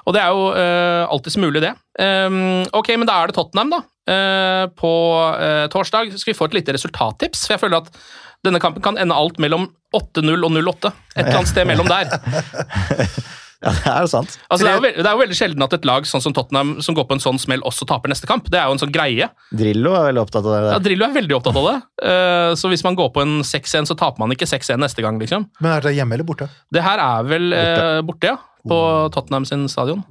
Og det er jo uh, alltids mulig, det. Um, ok, men da er det Tottenham, da. Uh, på uh, torsdag skal vi få et lite resultattips. For jeg føler at denne kampen kan ende alt mellom 8-0 og 0-8. Et eller annet sted mellom der. Ja, det er jo sant. Altså, det, er jo veldig, det er jo veldig sjelden at et lag sånn som Tottenham som går på en sånn smell, også taper neste kamp. Det er jo en sånn greie. Drillo er veldig opptatt av det. Ja. Drillo er veldig opptatt av det. Uh, så hvis man går på en 6-1, så taper man ikke 6-1 neste gang, liksom. Men er det hjemme eller borte? Det her er vel uh, borte, ja. På Tottenham sin stadion.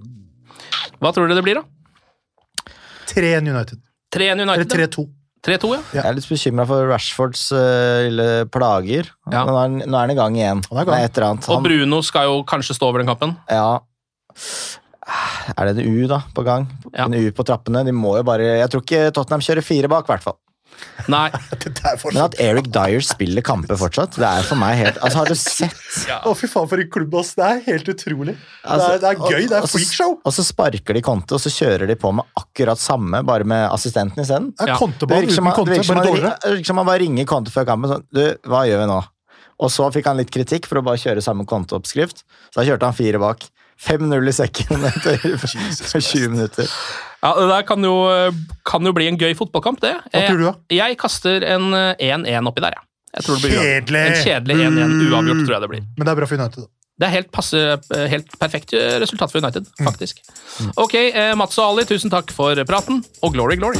Hva tror du det blir, da? 3-1 United. 3-1 United. Eller 3-2. 3-2, ja. Jeg er litt bekymra for Rashfords uh, lille plager. Ja. Nå, er han, nå er han i gang igjen. Han gang. Med et eller annet. Og Bruno skal jo kanskje stå over den kampen. ja. Er det en U da, på gang? Ja. En U på trappene? De må jo bare Jeg tror ikke Tottenham kjører fire bak, i hvert fall. Nei. Er Men at Eric Dyer spiller kamper fortsatt, det er for meg helt Altså, har du sett Å, fy faen, for en klubb, ass. Det er helt utrolig. Altså, det, er, det er gøy. Det er og- og så- freakshow. Og så sparker de Conte, og så kjører de på med akkurat samme, bare med assistenten isteden. Det er Ja. Det virker som han- det bare det virker som han bare ringer Conte før kampen sånn Du, hva gjør vi nå? Og så fikk han litt kritikk for å bare kjøre samme Conte-oppskrift. Så da kjørte han fire bak. 5-0 i sekken etter 20 minutter. Ja, Det der kan jo, kan jo bli en gøy fotballkamp, det. Hva tror du, da? Eh, Jeg kaster en eh, 1-1 oppi der, jeg. jeg tror det blir. Kjedelig! En kjedelig 1-1 uavgjort, tror jeg det blir. Men det er bra for United. da. Det er helt, passe, eh, helt perfekt eh, resultat for United, faktisk. Ok, eh, Mats og Ali, tusen takk for praten, og glory, glory.